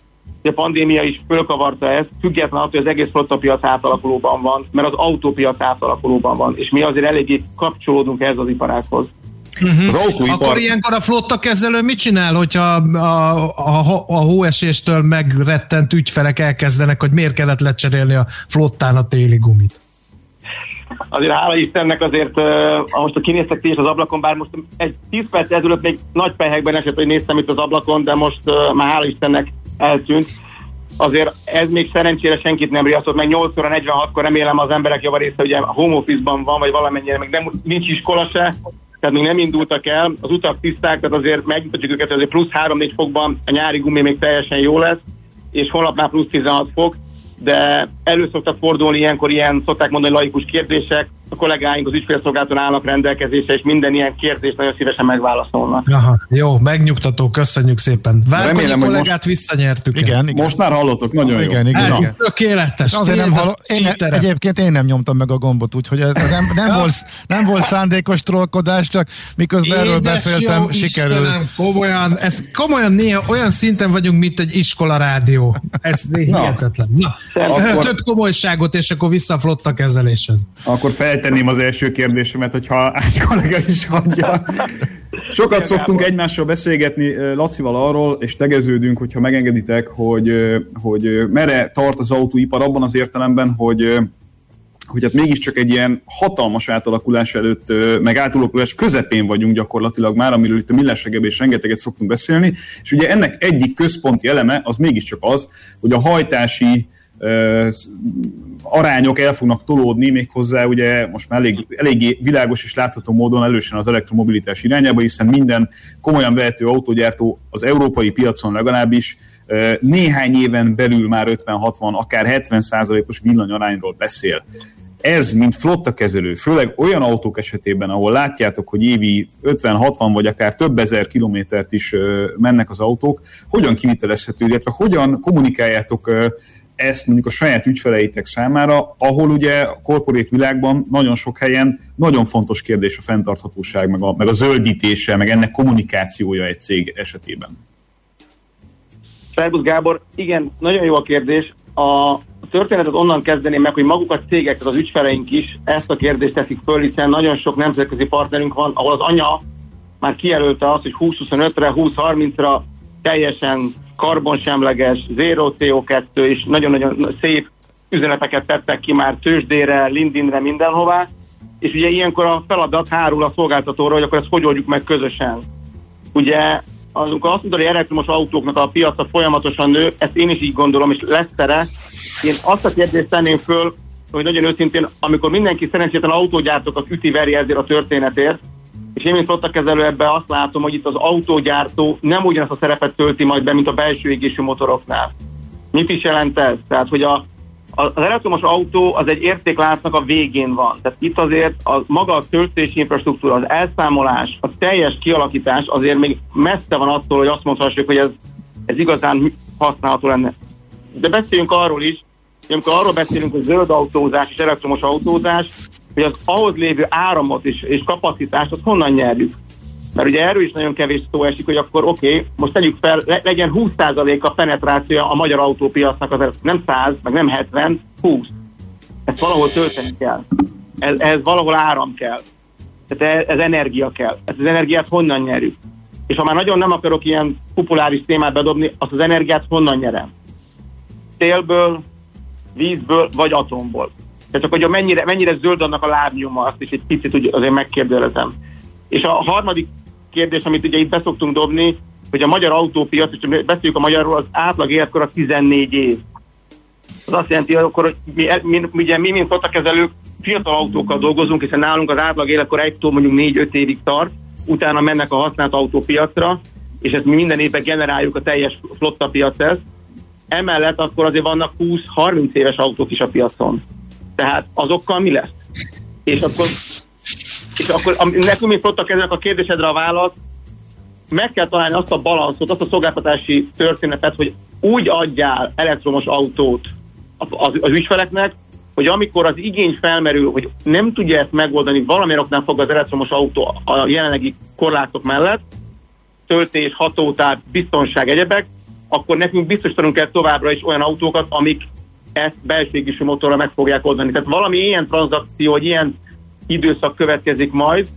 a pandémia is fölkavarta ezt, független attól, hogy az egész flottapiac átalakulóban van, mert az autópiac átalakulóban van, és mi azért eléggé kapcsolódunk ehhez az iparághoz. Uh-huh. Az autóipar... Akkor ilyenkor a flotta kezelő mit csinál, hogyha a, a, a hóeséstől megrettent ügyfelek elkezdenek, hogy miért kellett lecserélni a flottán a téli gumit? Azért hála Istennek azért, uh, most a kinéztek ti is az ablakon, bár most egy 10 perc ezelőtt még nagy pehekben esett, hogy néztem itt az ablakon, de most uh, már hála Istennek eltűnt. Azért ez még szerencsére senkit nem riasztott, meg 8 óra 46-kor remélem az emberek javarésze ugye a home office-ban van, vagy valamennyire, meg nem, nincs iskola se, tehát még nem indultak el, az utak tiszták, tehát azért megmutatjuk őket, azért plusz 3-4 fokban a nyári gumi még teljesen jó lesz, és holnap már plusz 16 fok, de elő szoktak fordulni ilyenkor ilyen, szokták mondani laikus kérdések, a kollégáink az ügyfélszolgálaton állnak rendelkezésre, és minden ilyen kérdést nagyon szívesen megválaszolnak. Aha, jó, megnyugtató, köszönjük szépen. Várkonyi kollégát most... visszanyertük. Igen, igen, Most már hallottok, nagyon igen, jó. Igen, igen. Tökéletes. Azért nem hallom, én, egyébként én nem nyomtam meg a gombot, úgyhogy ez nem, nem, volt, nem volt szándékos trollkodás, csak miközben Édes erről beszéltem, jó, sikerül. Istenem, komolyan, ez komolyan néha olyan szinten vagyunk, mint egy iskola rádió. Ez hihetetlen. Na, akkor... több komolyságot, és akkor vissza a flotta kezeléshez. Akkor feltenném az első kérdésemet, hogyha Ács kollega is hagyja. Sokat szoktunk egymással beszélgetni Lacival arról, és tegeződünk, hogyha megengeditek, hogy, hogy mere tart az autóipar abban az értelemben, hogy hogy hát mégiscsak egy ilyen hatalmas átalakulás előtt, meg átalakulás közepén vagyunk gyakorlatilag már, amiről itt a millás és rengeteget szoktunk beszélni, és ugye ennek egyik központi eleme az mégiscsak az, hogy a hajtási arányok el fognak tolódni, méghozzá ugye most már elég, eléggé világos és látható módon elősen az elektromobilitás irányába, hiszen minden komolyan vehető autógyártó az európai piacon legalábbis néhány éven belül már 50-60, akár 70 os villanyarányról beszél. Ez, mint flotta kezelő, főleg olyan autók esetében, ahol látjátok, hogy évi 50-60 vagy akár több ezer kilométert is mennek az autók, hogyan kivitelezhető, illetve hogyan kommunikáljátok ezt mondjuk a saját ügyfeleitek számára, ahol ugye a korporét világban nagyon sok helyen nagyon fontos kérdés a fenntarthatóság, meg a, meg a zöldítése, meg ennek kommunikációja egy cég esetében. Szerbusz Gábor, igen, nagyon jó a kérdés. A történetet onnan kezdeném meg, hogy maguk a cégek, az ügyfeleink is ezt a kérdést teszik föl, hiszen nagyon sok nemzetközi partnerünk van, ahol az anya már kijelölte azt, hogy 2025-re, 2030-ra teljesen karbonsemleges, zero CO2, és nagyon-nagyon szép üzeneteket tettek ki már tőzsdére, LinkedInre, mindenhová, és ugye ilyenkor a feladat hárul a szolgáltatóra, hogy akkor ezt hogy oldjuk meg közösen. Ugye amikor azt mondod, hogy elektromos autóknak a piaca folyamatosan nő, ezt én is így gondolom, és lesz tere. Én azt a kérdést tenném föl, hogy nagyon őszintén, amikor mindenki szerencsétlen autógyártókat üti-veri ezért a történetért, és én, mint flottakezelő ebben azt látom, hogy itt az autógyártó nem ugyanazt a szerepet tölti majd be, mint a belső égésű motoroknál. Mit is jelent ez? Tehát, hogy a, az elektromos autó az egy értékláncnak a végén van. Tehát itt azért a maga a töltési infrastruktúra, az elszámolás, a teljes kialakítás azért még messze van attól, hogy azt mondhassuk, hogy ez, ez igazán használható lenne. De beszéljünk arról is, hogy amikor arról beszélünk, hogy zöld autózás és elektromos autózás, hogy az ahhoz lévő áramot és, és kapacitást, azt honnan nyerjük. Mert ugye erről is nagyon kevés szó esik, hogy akkor oké, okay, most tegyük fel, le, legyen 20% a penetrációja a magyar autópiacnak, az nem 100, meg nem 70, 20. Ezt valahol tölteni kell. Ez, ez valahol áram kell. Tehát ez, ez energia kell. Ezt az energiát honnan nyerjük? És ha már nagyon nem akarok ilyen populáris témát bedobni, azt az energiát honnan nyerem? Szélből, vízből vagy atomból. Tehát csak hogy mennyire, mennyire zöld annak a lábnyoma, azt is egy picit úgy azért megkérdőjelezem. És a harmadik kérdés, amit ugye itt beszoktunk dobni, hogy a magyar autópiac, és beszéljük a magyarról, az átlag életkor a 14 év. Az azt jelenti, hogy akkor hogy mi, mi, ugye mi, mint fotakezelők, fiatal autókkal dolgozunk, hiszen nálunk az átlag életkor egytől mondjuk 4-5 évig tart, utána mennek a használt autópiacra, és ezt mi minden évben generáljuk a teljes flotta piachez. Emellett akkor azért vannak 20-30 éves autók is a piacon. Tehát azokkal mi lesz? És akkor, és akkor nekünk mi flottak ezek a kérdésedre a válasz, meg kell találni azt a balanszot, azt a szolgáltatási történetet, hogy úgy adjál elektromos autót az, az ügyfeleknek, hogy amikor az igény felmerül, hogy nem tudja ezt megoldani, valamilyen oknál fog az elektromos autó a jelenlegi korlátok mellett, töltés, hatótár, biztonság, egyebek, akkor nekünk biztosítanunk kell továbbra is olyan autókat, amik ezt belségésű motorra meg fogják oldani. Tehát valami ilyen tranzakció, vagy ilyen időszak következik majd.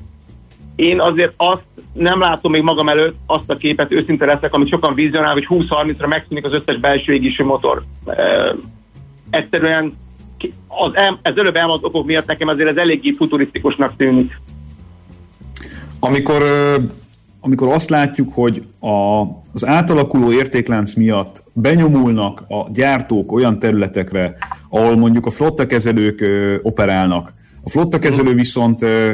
Én azért azt nem látom még magam előtt azt a képet, őszinte leszek, amit sokan vizionál, hogy 20-30-ra megszűnik az összes belső égésű motor. E, egyszerűen az, el, ez előbb elmondott okok miatt nekem azért ez eléggé futurisztikusnak tűnik. Amikor amikor azt látjuk, hogy a, az átalakuló értéklánc miatt benyomulnak a gyártók olyan területekre, ahol mondjuk a flottakezelők ö, operálnak, a flottakezelő viszont ö,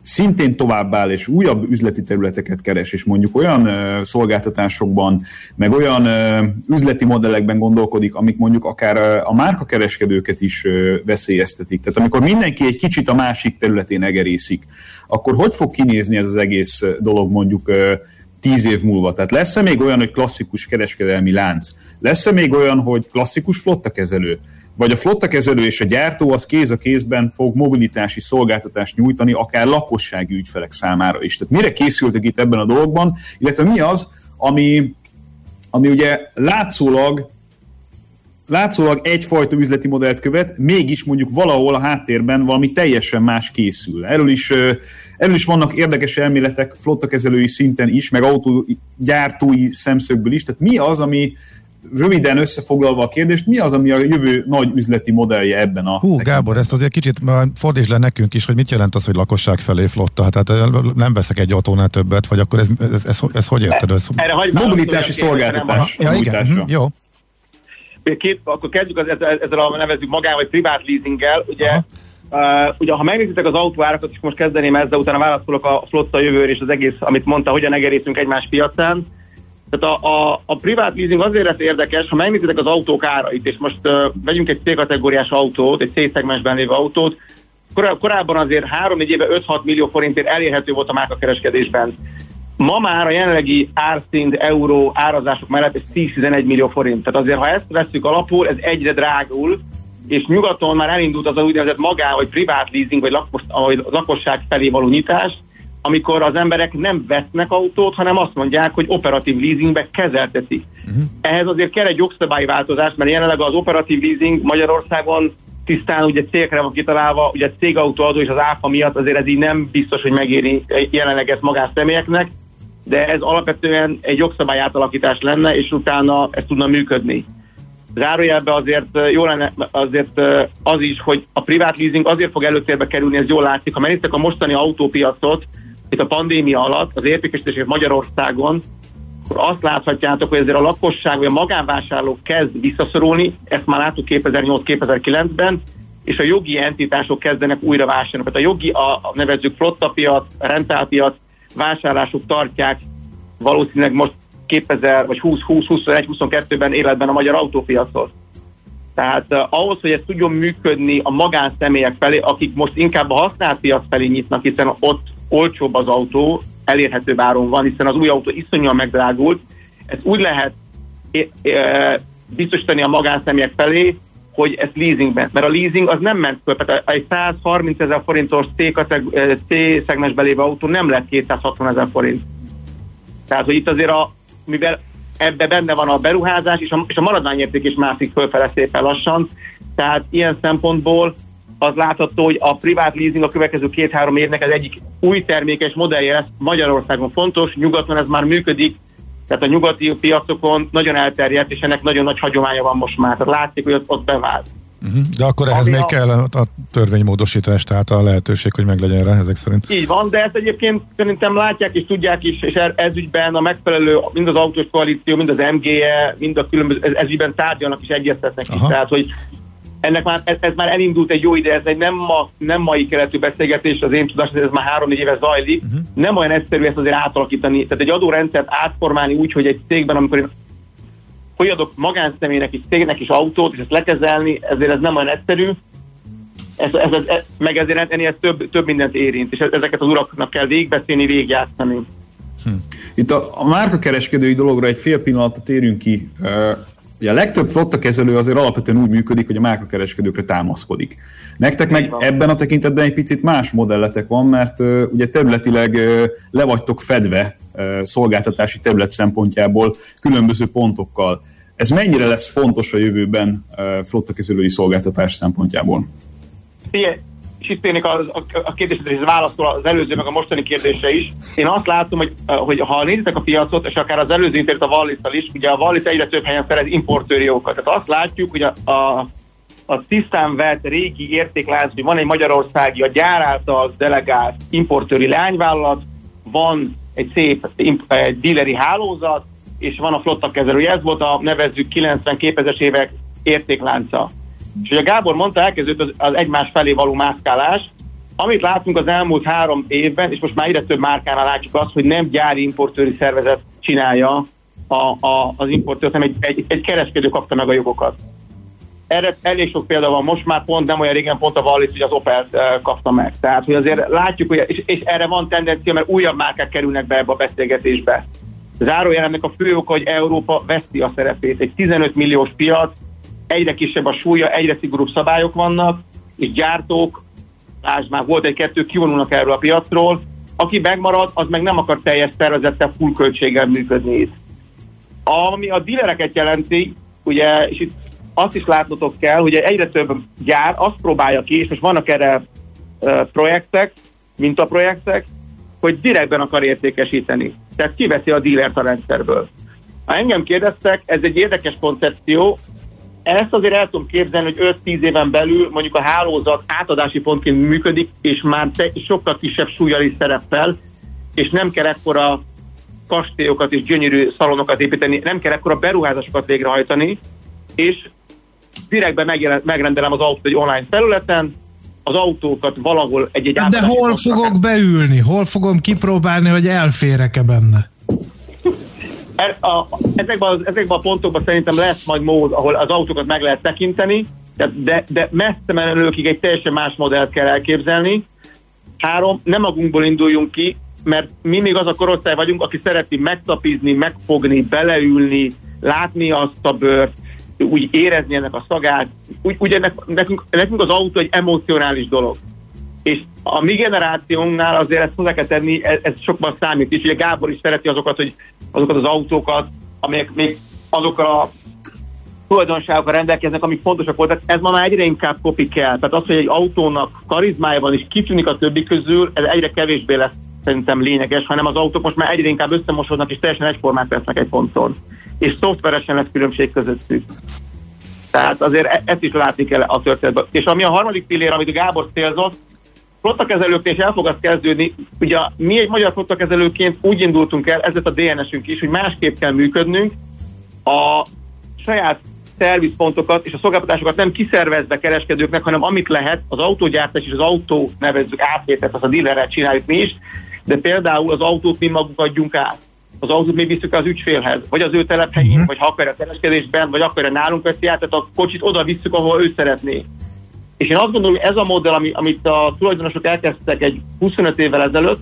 szintén továbbáll és újabb üzleti területeket keres, és mondjuk olyan uh, szolgáltatásokban, meg olyan uh, üzleti modellekben gondolkodik, amik mondjuk akár uh, a márkakereskedőket is uh, veszélyeztetik. Tehát amikor mindenki egy kicsit a másik területén egerészik, akkor hogy fog kinézni ez az egész dolog mondjuk tíz év múlva? Tehát lesz-e még olyan, hogy klasszikus kereskedelmi lánc? Lesz-e még olyan, hogy klasszikus flottakezelő? vagy a flottakezelő és a gyártó az kéz a kézben fog mobilitási szolgáltatást nyújtani, akár lakossági ügyfelek számára is. Tehát mire készültek itt ebben a dologban, illetve mi az, ami, ami ugye látszólag látszólag egyfajta üzleti modellt követ, mégis mondjuk valahol a háttérben valami teljesen más készül. Erről is, erről is vannak érdekes elméletek flottakezelői szinten is, meg autógyártói szemszögből is. Tehát mi az, ami, röviden összefoglalva a kérdést, mi az, ami a jövő nagy üzleti modellje ebben a... Hú, Gábor, ezt azért kicsit fordíts le nekünk is, hogy mit jelent az, hogy lakosság felé flotta? Tehát nem veszek egy autónál többet, vagy akkor ez, ez, ez, ez, ez hogy érted? Ez... Erre mobilitási szolgáltatás. Ja, igen, hm, jó. Két, akkor kezdjük az, ezzel, ezzel a nevezük magán, vagy privát leasinggel. Ugye, uh, ugye ha megnézitek az autóárakat, és most kezdeném ezzel, utána válaszolok a flotta jövőre és az egész, amit mondta, hogyan egerészünk egymás piacán tehát a, a, a privát leasing azért lesz érdekes, ha megnézitek az autók árait, és most uh, vegyünk egy C-kategóriás autót, egy C-szegmensben lévő autót, kor- korábban azért 3-4 éve 5-6 millió forintért elérhető volt a márkakereskedésben. Ma már a jelenlegi árszint, euró árazások mellett ez 10-11 millió forint. Tehát azért, ha ezt veszük alapul, ez egyre drágul, és nyugaton már elindult az a úgynevezett magá, vagy privát leasing, vagy lakos, vagy lakosság felé való nyitás, amikor az emberek nem vesznek autót, hanem azt mondják, hogy operatív leasingbe kezeltetik. Uh-huh. Ehhez azért kell egy jogszabályváltozás, mert jelenleg az operatív leasing Magyarországon tisztán ugye cégre van kitalálva, ugye cégautóadó és az áfa miatt azért ez így nem biztos, hogy megéri jelenleg ezt magánszemélyeknek, de ez alapvetően egy jogszabály átalakítás lenne, és utána ez tudna működni. Zárójelben azért jó lenne azért az is, hogy a privát leasing azért fog előtérbe kerülni, ez jól látszik. Ha megnéztek a mostani autópiacot, itt a pandémia alatt az értékesítés Magyarországon, akkor azt láthatjátok, hogy ezért a lakosság vagy a magánvásárlók kezd visszaszorulni, ezt már láttuk 2008-2009-ben, és a jogi entitások kezdenek újra vásárolni. Tehát a jogi, a, a nevezzük flottapiac, rentálpiac, vásárlások tartják valószínűleg most 2000 vagy 20, 20, 21, 22-ben életben a magyar autópiacot. Tehát uh, ahhoz, hogy ez tudjon működni a magánszemélyek felé, akik most inkább a használt piac felé nyitnak, hiszen ott olcsóbb az autó, elérhető áron van, hiszen az új autó iszonyúan megdrágult. Ez úgy lehet biztosítani a magánszemélyek felé, hogy ez leasingben. Mert a leasing az nem ment föl, tehát egy 130 ezer forintos C-szegmensbe lévő autó nem lett 260 ezer forint. Tehát, hogy itt azért a, mivel ebbe benne van a beruházás, és a, és a maradványérték is mászik fölfele szépen lassan, tehát ilyen szempontból az látható, hogy a privát leasing a következő két-három évnek az egyik új termékes modellje lesz Magyarországon fontos, nyugaton ez már működik, tehát a nyugati piacokon nagyon elterjedt, és ennek nagyon nagy hagyománya van most már. Tehát látszik, hogy ott, ott bevált. Uh-huh. De akkor ehhez Ami még a... kell a, a törvénymódosítás, tehát a lehetőség, hogy meglegyen rá ezek szerint. Így van, de ezt egyébként szerintem látják és tudják is, és ez ügyben a megfelelő, mind az autós koalíció, mind az MGE, mind a különböző, ez, ez ügyben tárgyalnak és egyeztetnek Aha. is. Tehát, hogy ennek már, ez, ez már elindult egy jó ide, ez egy nem, ma, nem mai keletű beszélgetés, az én tudás, ez már három-négy éve zajlik. Uh-huh. Nem olyan egyszerű ezt azért átalakítani. Tehát egy adórendszert átformálni úgy, hogy egy cégben, amikor én hogy adok magánszemélynek is, cégnek is autót, és ezt lekezelni, ezért ez nem olyan egyszerű. Ez, ez, ez, ez, meg ezért ennél több, több mindent érint, és ezeket az uraknak kell végigbeszélni, végigjátszani. Hm. Itt a, a márkakereskedői dologra egy fél pillanatot térünk ki. Ugye a legtöbb flottakezelő azért alapvetően úgy működik, hogy a márkakereskedőkre támaszkodik. Nektek meg ebben a tekintetben egy picit más modelletek van, mert uh, ugye területileg uh, le vagytok fedve uh, szolgáltatási terület szempontjából különböző pontokkal. Ez mennyire lesz fontos a jövőben flottakezelői szolgáltatás szempontjából? Igen, és itt tényleg a, a, a kérdésre is válaszol az előző, meg a mostani kérdésre is. Én azt látom, hogy, hogy ha nézitek a piacot, és akár az előző interjút a wallis is, ugye a Wallis egyre több helyen szerez importőri jókat. Tehát azt látjuk, hogy a, a, a tisztán vett régi értéklánc, hogy van egy magyarországi, a gyár által delegált importőri lányvállalat, van egy szép egy díleri hálózat, és van a flotta kezelő. Ez volt a nevezzük 90 képezes évek értéklánca. És ugye Gábor mondta, elkezdődött az, az egymás felé való mászkálás, Amit látunk az elmúlt három évben, és most már egyre több márkánál látjuk azt, hogy nem gyári importőri szervezet csinálja a, a, az importőrt, hanem egy, egy, egy kereskedő kapta meg a jogokat. Erre elég sok példa van, most már pont nem olyan régen pont a Wallis, hogy az opel kapta meg. Tehát, hogy azért látjuk, hogy, és, és erre van tendencia, mert újabb márkák kerülnek be ebbe a beszélgetésbe. Zárójelennek a fő oka, hogy Európa veszi a szerepét. Egy 15 milliós piac, egyre kisebb a súlya, egyre szigorúbb szabályok vannak, és gyártók, lásd már volt egy-kettő, kivonulnak erről a piacról, aki megmarad, az meg nem akar teljes szervezettel, full költséggel működni. Ami a dílereket jelenti, ugye, és itt azt is látnotok kell, hogy egyre több gyár azt próbálja ki, és most vannak erre projektek, mintaprojektek, hogy direktben akar értékesíteni. Tehát kiveszi a dílert a rendszerből. Ha engem kérdeztek, ez egy érdekes koncepció, ezt azért el tudom képzelni, hogy 5-10 éven belül mondjuk a hálózat átadási pontként működik, és már te, sokkal kisebb súlyjal is szerepel, és nem kell ekkora kastélyokat és gyönyörű szalonokat építeni, nem kell ekkora beruházásokat végrehajtani, és direktben megrendelem az autót egy online felületen, az autókat valahol egy-egy De hol fogok beülni? Hol fogom kipróbálni, hogy elférek-e benne? A, ezekben, az, ezekben a pontokban szerintem lesz majd mód, ahol az autókat meg lehet tekinteni, de, de messze menőkig egy teljesen más modellt kell elképzelni. Három, nem magunkból induljunk ki, mert mi még az a korosztály vagyunk, aki szereti megtapizni, megfogni, beleülni, látni azt a bőrt, úgy érezni ennek a szagát. Úgy, ugye nekünk, nekünk az autó egy emocionális dolog. És a mi generációnknál azért ezt hozzá kell tenni, ez, ez sokban számít is. Ugye Gábor is szereti azokat, hogy azokat az autókat, amelyek még azokkal a tulajdonságokkal rendelkeznek, amik fontosak voltak. Ez ma már egyre inkább kopik kell. Tehát az, hogy egy autónak karizmája van és kitűnik a többi közül, ez egyre kevésbé lesz szerintem lényeges, hanem az autók most már egyre inkább összemosodnak és teljesen egyformát vesznek egy ponton. És szoftveresen lesz különbség közöttük. Tehát azért e- ezt is látni kell a történetben. És ami a harmadik pillér, amit a Gábor célzott, flottakezelőknél is el fog az kezdődni. Ugye mi egy magyar flottakezelőként úgy indultunk el, ez a DNS-ünk is, hogy másképp kell működnünk. A saját szervizpontokat és a szolgáltatásokat nem kiszervezve kereskedőknek, hanem amit lehet, az autógyártás és az autó nevezzük átvételt, az a dealerrel csináljuk mi is, de például az autót mi maguk adjunk át. Az autót mi visszük az ügyfélhez, vagy az ő telephelyén, uh-huh. vagy ha akar a kereskedésben, vagy akar nálunk veszi át, tehát a kocsit oda visszük, ahol ő szeretné. És én azt gondolom, hogy ez a modell, ami, amit a tulajdonosok elkezdtek egy 25 évvel ezelőtt,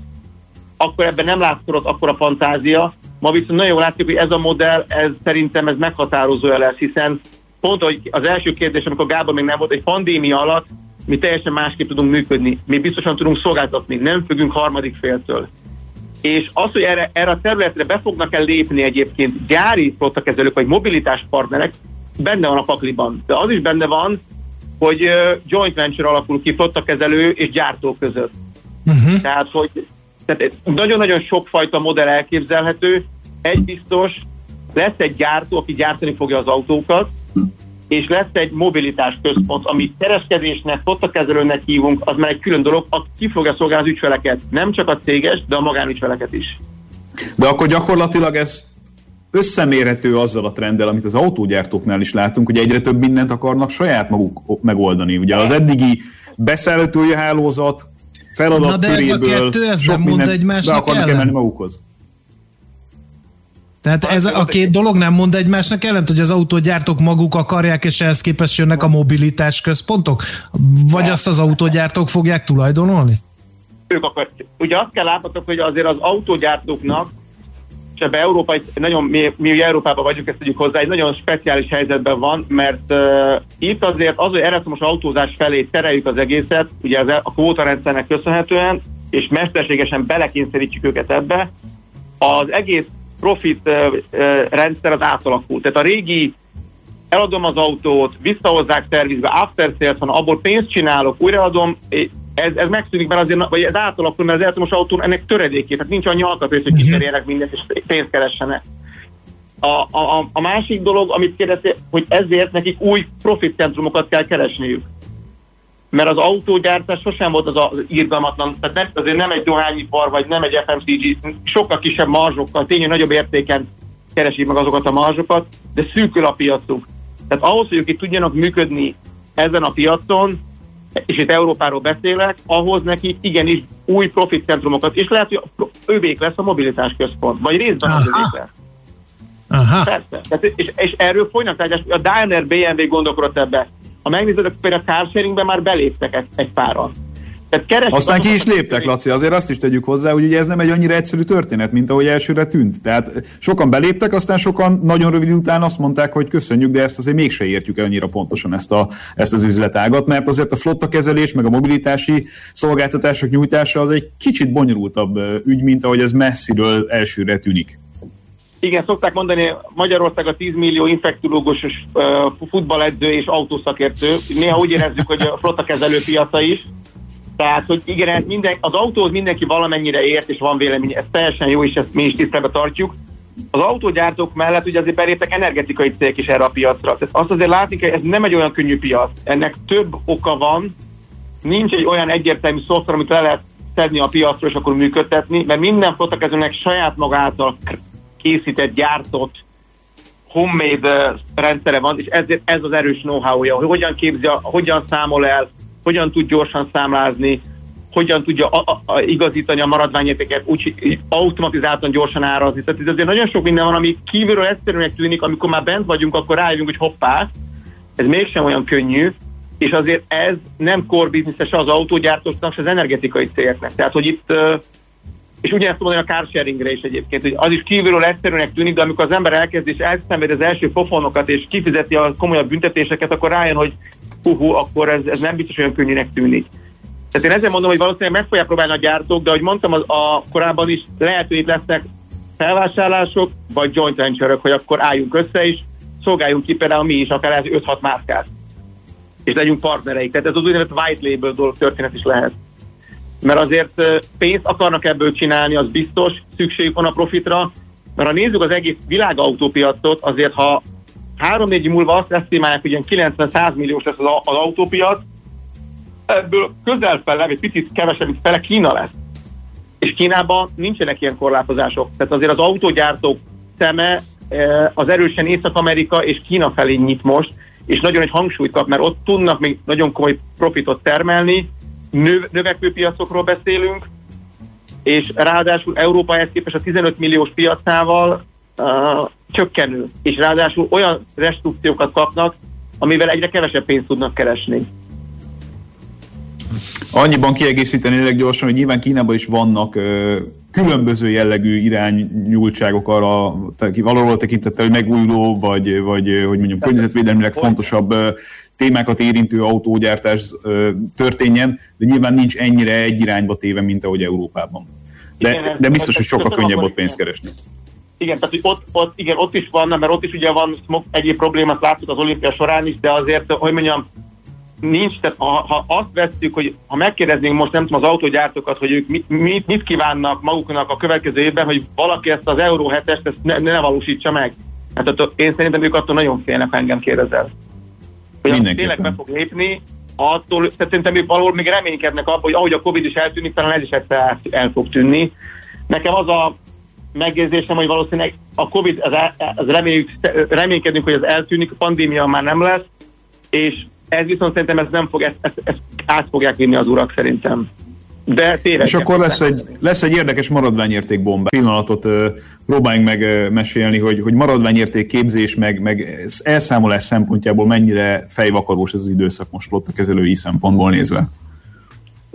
akkor ebben nem látszott akkor a fantázia. Ma viszont nagyon jól látjuk, hogy ez a modell, ez szerintem ez meghatározó lesz, hiszen pont, hogy az első kérdés, amikor Gábor még nem volt, egy pandémia alatt mi teljesen másképp tudunk működni, mi biztosan tudunk szolgáltatni, nem függünk harmadik féltől. És az, hogy erre, erre a területre be fognak el lépni egyébként gyári flottakezelők vagy mobilitás partnerek, benne van a pakliban. De az is benne van, hogy uh, joint venture alakul ki flottakezelő és gyártó között. Uh-huh. Tehát, hogy tehát nagyon-nagyon sokfajta modell elképzelhető. Egy biztos, lesz egy gyártó, aki gyártani fogja az autókat, és lesz egy mobilitás központ, amit kereskedésnek, flottakezelőnek hívunk, az már egy külön dolog, aki ki fogja szolgálni az ügyfeleket. Nem csak a céges, de a magánügyfeleket is. De akkor gyakorlatilag ez összemérhető azzal a trenddel, amit az autógyártóknál is látunk, hogy egyre több mindent akarnak saját maguk megoldani. Ugye az eddigi beszállítói hálózat feladat Na de ez a kettő, ez nem mond egymásnak be akarnak ellen. emelni magukhoz. Tehát ez a két dolog nem mond egymásnak ellent, hogy az autógyártók maguk akarják, és ehhez képest jönnek a mobilitás központok? Vagy azt az autógyártók fogják tulajdonolni? Ők akar. Ugye azt kell látnotok, hogy azért az autógyártóknak és ebben Európa, nagyon, mi, mi ugye Európában vagyunk, ezt tudjuk hozzá, egy nagyon speciális helyzetben van, mert uh, itt azért az, hogy elektromos autózás felé tereljük az egészet, ugye az, a kvótarendszernek köszönhetően, és mesterségesen belekényszerítjük őket ebbe, az egész profit uh, uh, rendszer az átalakult. Tehát a régi eladom az autót, visszahozzák szervizbe, after sales van, abból pénzt csinálok, újraadom, ez, ez megszűnik, mert azért, vagy ez átalakul, mert az elektromos autón ennek töredéké, tehát nincs annyi alkatrész, hogy uh-huh. kicserélnek mindent, és pénzt keressenek. A, a, a másik dolog, amit kérdezte, hogy ezért nekik új profit centrumokat kell keresniük. Mert az autógyártás sosem volt az, az irgalmatlan, tehát nem, azért nem egy dohányipar, vagy nem egy FMCG, sokkal kisebb marzsokkal, tényleg nagyobb értéken keresik meg azokat a marzsokat, de szűkül a piacuk. Tehát ahhoz, hogy ők itt tudjanak működni ezen a piacon, és itt Európáról beszélek, ahhoz neki igenis új profit centrumokat, és lehet, hogy övék lesz a mobilitás központ, vagy részben az lesz. Aha. Persze. Tehát, és, és erről folynak tárgyás. A Daimler BMW gondolkodott ebbe. Ha megnézed, például a carsharingben már beléptek egy, egy páran. Tehát Aztán ki is léptek, Laci, azért azt is tegyük hozzá, hogy ugye ez nem egy annyira egyszerű történet, mint ahogy elsőre tűnt. Tehát sokan beléptek, aztán sokan nagyon rövid után azt mondták, hogy köszönjük, de ezt azért mégse értjük el annyira pontosan ezt, a, ezt az üzletágat, mert azért a flotta kezelés, meg a mobilitási szolgáltatások nyújtása az egy kicsit bonyolultabb ügy, mint ahogy ez messziről elsőre tűnik. Igen, szokták mondani, Magyarország a 10 millió infektológusos futballedző és autószakértő. Néha úgy érezzük, hogy a flotta kezelő piaca is. Tehát, hogy igen, minden, az autóhoz mindenki valamennyire ért, és van vélemény, ez teljesen jó, és ezt mi is tisztelbe tartjuk. Az autógyártók mellett ugye azért beléptek energetikai cégek is erre a piacra. Tehát azt azért látni kell, ez nem egy olyan könnyű piac. Ennek több oka van, nincs egy olyan egyértelmű szoftver, amit le lehet szedni a piacról, és akkor működtetni, mert minden flottakezőnek saját maga által készített, gyártott homemade eh, rendszere van, és ezért ez az erős know-how-ja, hogy hogyan képzi, hogyan számol el, hogyan tud gyorsan számlázni, hogyan tudja a, a, a, igazítani a maradványértéket, úgy automatizáltan gyorsan árazni. Tehát ez azért nagyon sok minden van, ami kívülről egyszerűnek tűnik, amikor már bent vagyunk, akkor rájövünk, hogy hoppá, ez mégsem olyan könnyű, és azért ez nem core business se az autógyártóknak, se az energetikai cégeknek. Tehát, hogy itt és ugyanezt mondani a carsharingre is egyébként, hogy az is kívülről egyszerűnek tűnik, de amikor az ember elkezd és elszenved az első pofonokat, és kifizeti a komolyabb büntetéseket, akkor rájön, hogy hú akkor ez, ez nem biztos olyan könnyűnek tűnik. Tehát én ezzel mondom, hogy valószínűleg meg fogják próbálni a gyártók, de ahogy mondtam az, a korábban is, lehet, hogy itt lesznek felvásárlások, vagy joint venture hogy akkor álljunk össze is, szolgáljunk ki például mi is, akár ez 5-6 márkát. És legyünk partnereik. Tehát ez az úgynevezett white label dolog történet is lehet mert azért pénzt akarnak ebből csinálni, az biztos, szükségük van a profitra, mert ha nézzük az egész világautópiacot, azért ha három-négy év múlva azt esztimálják, hogy ilyen 90-100 milliós lesz az, az autópiac, ebből közel fele, vagy picit kevesebb, mint fele Kína lesz. És Kínában nincsenek ilyen korlátozások. Tehát azért az autógyártók szeme eh, az erősen Észak-Amerika és Kína felé nyit most, és nagyon egy hangsúlyt kap, mert ott tudnak még nagyon komoly profitot termelni, növ, növekvő piacokról beszélünk, és ráadásul Európa ehhez képest a 15 milliós piacával uh, csökkenő, és ráadásul olyan restrukciókat kapnak, amivel egyre kevesebb pénzt tudnak keresni. Annyiban kiegészíteni leggyorsan, hogy nyilván Kínában is vannak ö, különböző jellegű iránynyúltságok arra valahol tekintettel, hogy megújuló, vagy, vagy hogy mondjam, környezetvédelmileg fontosabb ö, témákat érintő autógyártás ö, történjen, de nyilván nincs ennyire egy irányba téve, mint ahogy Európában. De, Igen, de biztos, hogy sokkal könnyebb ott pénzt keresni. Igen, tehát ott, ott, igen, ott is van, mert ott is ugye van egyéb problémát láttuk az olimpia során is, de azért, hogy mondjam, nincs, tehát ha, ha azt vesszük, hogy ha megkérdeznénk most nem tudom az autógyártókat, hogy ők mit, mit, mit kívánnak maguknak a következő évben, hogy valaki ezt az Euró 7-est ezt ne, ne valósítsa meg. Hát attól, én szerintem ők attól nagyon félnek, ha engem kérdezel. Hogy tényleg be fog lépni, attól, tehát szerintem ők valahol még reménykednek abban, hogy ahogy a Covid is eltűnik, talán ez is egyszer el, el fog tűnni. Nekem az a megjegyzésem, hogy valószínűleg a Covid, az, az reméljük, reménykedünk, hogy az eltűnik, a pandémia már nem lesz, és ez viszont szerintem ez nem fog, ezt, ezt, ezt át fogják vinni az urak szerintem. De tévedjek. És akkor lesz egy, lesz egy érdekes maradványérték bomba. Pillanatot ö, próbáljunk meg ö, mesélni, hogy, hogy maradványérték képzés, meg, meg elszámolás szempontjából mennyire fejvakarós ez az időszak most ott a kezelői szempontból nézve.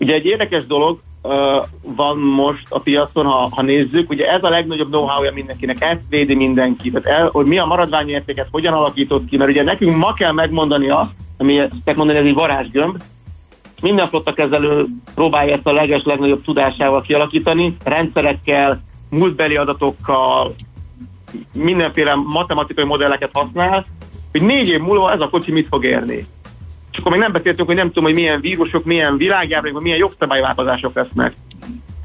Ugye egy érdekes dolog uh, van most a piacon, ha, ha nézzük, ugye ez a legnagyobb know-how-ja mindenkinek, ezt védi mindenki, tehát el, hogy mi a maradványértéket hogyan alakított ki, mert ugye nekünk ma kell megmondani azt, ami ezt mondani, ez egy varázsgömb, minden flotta kezelő próbálja ezt a leges, legnagyobb tudásával kialakítani, rendszerekkel, múltbeli adatokkal, mindenféle matematikai modelleket használ, hogy négy év múlva ez a kocsi mit fog érni. És akkor még nem beszéltünk, hogy nem tudom, hogy milyen vírusok, milyen világjárványok, milyen jogszabályváltozások lesznek.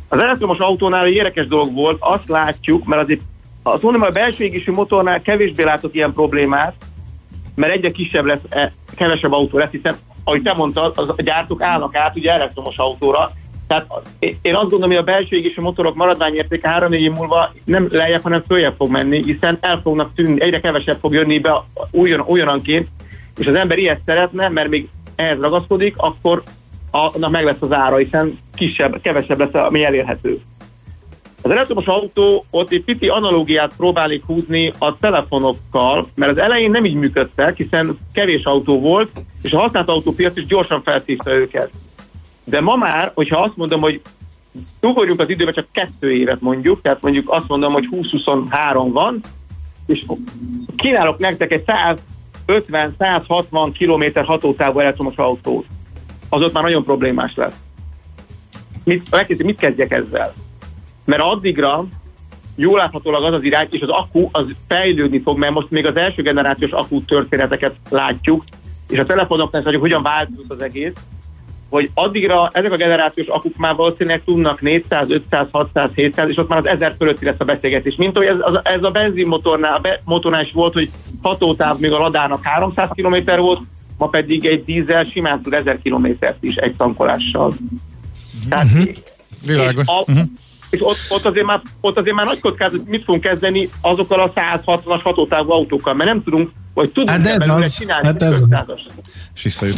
Az elektromos autónál egy érdekes dolog volt, azt látjuk, mert azért azt mondom, a belső égésű motornál kevésbé látok ilyen problémát, mert egyre kisebb lesz, e, kevesebb autó lesz, hiszen ahogy te mondtad, az, a gyártók állnak át ugye elektromos autóra, tehát én azt gondolom, hogy a belső égésű motorok maradványértéke három év múlva nem lejjebb, hanem följebb fog menni, hiszen el fognak tűnni, egyre kevesebb fog jönni be újon, újonanként, és az ember ilyet szeretne, mert még ehhez ragaszkodik, akkor annak meg lesz az ára, hiszen kisebb, kevesebb lesz, ami elérhető. Az elektromos autó ott egy pici analógiát próbálik húzni a telefonokkal, mert az elején nem így működtek, hiszen kevés autó volt, és a használt autópiac is gyorsan felszívta őket. De ma már, hogyha azt mondom, hogy ugorjunk az időbe csak kettő évet mondjuk, tehát mondjuk azt mondom, hogy 20-23 van, és kínálok nektek egy 150-160 km hatótávú elektromos autót, az ott már nagyon problémás lesz. Mit, mit kezdjek ezzel? Mert addigra jól láthatólag az az irány, és az akku az fejlődni fog, mert most még az első generációs akku történeteket látjuk, és a telefonoknál hogy hogyan változott az egész, hogy addigra ezek a generációs akuk már valószínűleg tudnak 400, 500, 600, 700, és ott már az 1000 fölötti lesz a beszélgetés. Mint hogy ez, az, ez a benzinmotornál a be, motornál is volt, hogy hatótáv még a ladának 300 km volt, ma pedig egy dízel simán tud 1000 km-t is egy tankolással. Tehát, uh-huh. Világos. A, uh-huh. És ott, ott, azért már, ott azért már nagy kockázat, mit fogunk kezdeni azokkal a 160-as hatótávú autókkal, mert nem tudunk vagy tudunk hát ez az, csinálni. Hát ez az. És visszajut,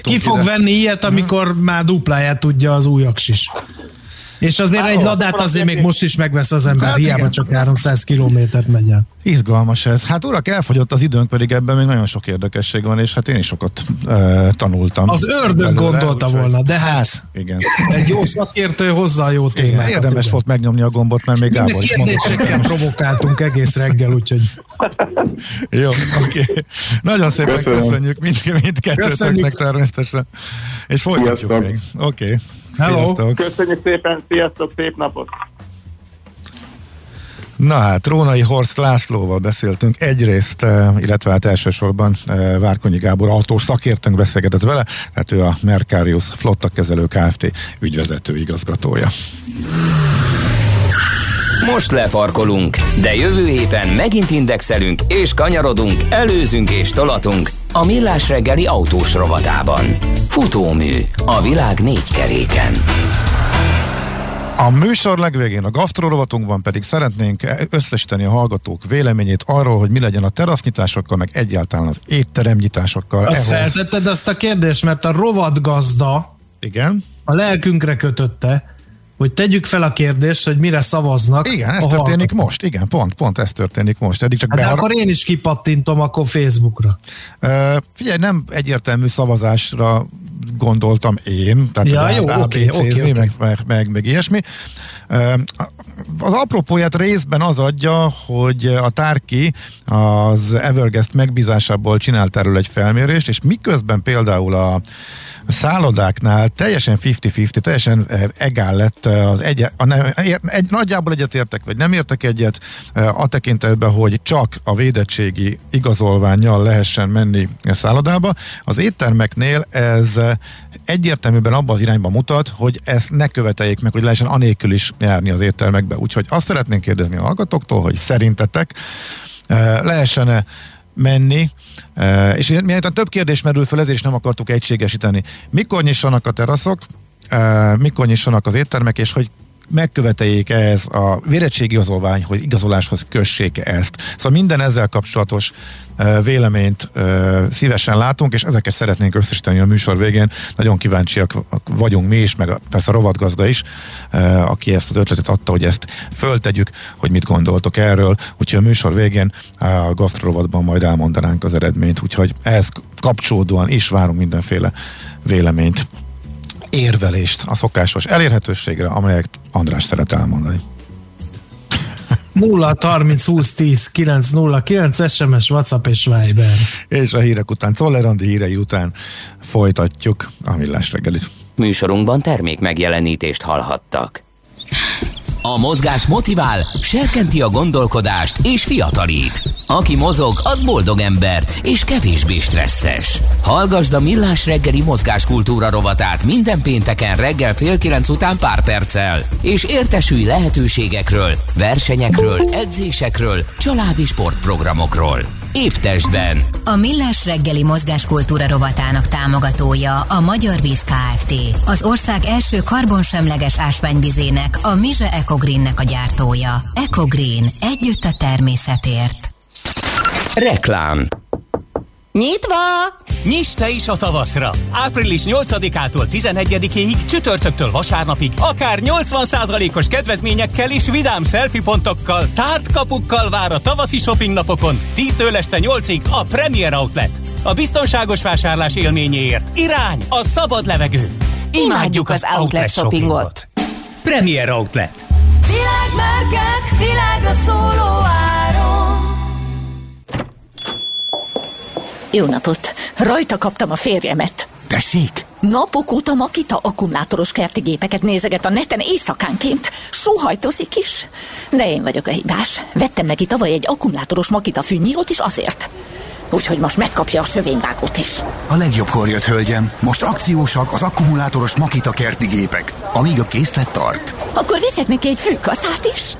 Ki fog ide. venni ilyet, amikor hmm. már dupláját tudja az új is? És azért Á, egy ladát azért még most is megvesz az ember, hát hiába igen. csak 300 kilométert megy el. Izgalmas ez. Hát urak, elfogyott az időnk, pedig ebben még nagyon sok érdekesség van, és hát én is sokat e, tanultam. Az ördög belőle, gondolta volna, de hát, hát igen. egy jó szakértő hozza a jó témát. Érdemes volt megnyomni a gombot, mert még Minden Gábor is kérdésekkel provokáltunk egész reggel, úgyhogy... jó, oké. Okay. Nagyon szépen Köszönöm. köszönjük mind, mindkettőtöknek természetesen. És folytatjuk még. Oké. Okay. Hello. Sziasztok. Köszönjük szépen, sziasztok, szép napot! Na hát, Rónai Horst Lászlóval beszéltünk egyrészt, eh, illetve hát elsősorban eh, Várkonyi Gábor autós szakértőnk beszélgetett vele, hát ő a Mercarius Flotta Kezelő Kft. ügyvezető igazgatója. Most lefarkolunk, de jövő héten megint indexelünk és kanyarodunk, előzünk és tolatunk a Millás reggeli autós rovatában. Futómű a világ négy keréken. A műsor legvégén a gasztrorovatunkban pedig szeretnénk összesíteni a hallgatók véleményét arról, hogy mi legyen a terasznyitásokkal, meg egyáltalán az étteremnyitásokkal. Azt Ehhoz... feltetted ezt a kérdést, mert a rovatgazda Igen? a lelkünkre kötötte, hogy tegyük fel a kérdést, hogy mire szavaznak. Igen, ez történik hallgatók. most. Igen, pont, pont ez történik most. Eddig csak hát behar... De akkor én is kipattintom akkor Facebookra. Uh, figyelj, nem egyértelmű szavazásra gondoltam én, tehát ja, jó, oké, oké, oké. Meg, meg, meg, meg ilyesmi. Az apropóját részben az adja, hogy a Tárki az Evergest megbízásából csinált erről egy felmérést, és miközben például a a szállodáknál teljesen 50-50, teljesen eh, egál lett eh, az egy, a nem, egy, nagyjából egyet értek, vagy nem értek egyet eh, a tekintetben, hogy csak a védettségi igazolványjal lehessen menni a szállodába. Az éttermeknél ez egyértelműen abban az irányba mutat, hogy ezt ne követeljék meg, hogy lehessen anélkül is járni az éttermekbe. Úgyhogy azt szeretnénk kérdezni a hallgatóktól, hogy szerintetek lehessen menni, e, és miért több kérdés merül fel, ezért is nem akartuk egységesíteni. Mikor nyissanak a teraszok, e, mikor nyissanak az éttermek, és hogy megköveteljék ez a vérettségigazolvány, hogy igazoláshoz kössék ezt. Szóval minden ezzel kapcsolatos véleményt szívesen látunk, és ezeket szeretnénk összesíteni a műsor végén. Nagyon kíváncsiak vagyunk mi is, meg persze a rovatgazda is, aki ezt az ötletet adta, hogy ezt föltegyük, hogy mit gondoltok erről. Úgyhogy a műsor végén a gasztrorovatban majd elmondanánk az eredményt, úgyhogy ehhez kapcsolódóan is várunk mindenféle véleményt érvelést a szokásos elérhetőségre, amelyet András szeret elmondani. 0 30 20 10 9 0 9 SMS, WhatsApp és Viber. És a hírek után, Czollerandi hírei után folytatjuk a millás reggelit. Műsorunkban termék megjelenítést hallhattak. A mozgás motivál, serkenti a gondolkodást és fiatalít. Aki mozog, az boldog ember és kevésbé stresszes. Hallgasd a Millás reggeli mozgáskultúra rovatát minden pénteken reggel fél kilenc után pár perccel, és értesülj lehetőségekről, versenyekről, edzésekről, családi sportprogramokról. Épp testben. A Millás reggeli mozgáskultúra rovatának támogatója a Magyar Víz Kft. Az ország első karbonsemleges ásványvizének, a Mize Ecogreennek a gyártója. Ecogreen. Együtt a természetért. Reklám. Nyitva! Nyiss te is a tavaszra! Április 8-ától 11-ig, csütörtöktől vasárnapig, akár 80%-os kedvezményekkel és vidám selfie pontokkal, tártkapukkal vár a tavaszi shopping napokon 10-től este 8-ig a Premier Outlet. A biztonságos vásárlás élményéért irány a szabad levegő. Imádjuk az outlet shoppingot. Premier Outlet. Világmárkák, világra szóló áron. Jó napot! Rajta kaptam a férjemet. Tessék? Napok óta Makita akkumulátoros kerti gépeket nézeget a neten éjszakánként. Sóhajtozik is. De én vagyok a hibás. Vettem neki tavaly egy akkumulátoros Makita fűnyírót is azért. Úgyhogy most megkapja a sövényvágót is. A legjobbkor jött, hölgyem. Most akciósak az akkumulátoros Makita kerti gépek, amíg a készlet tart. Akkor viszek neki egy fűkaszát is.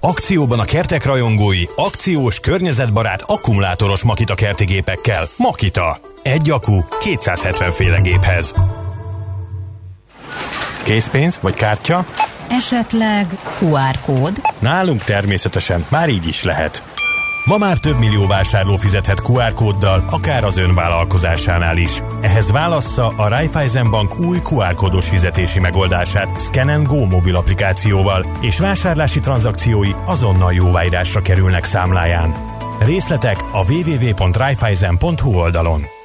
Akcióban a kertek rajongói, akciós, környezetbarát, akkumulátoros Makita kerti gépekkel. Makita. Egy akku 270 féle géphez. Készpénz vagy kártya? Esetleg QR kód? Nálunk természetesen már így is lehet. Ma már több millió vásárló fizethet QR kóddal, akár az ön vállalkozásánál is. Ehhez válassza a Raiffeisen Bank új QR kódos fizetési megoldását Scan Go mobil applikációval, és vásárlási tranzakciói azonnal jóváírásra kerülnek számláján. Részletek a www.raiffeisen.hu oldalon.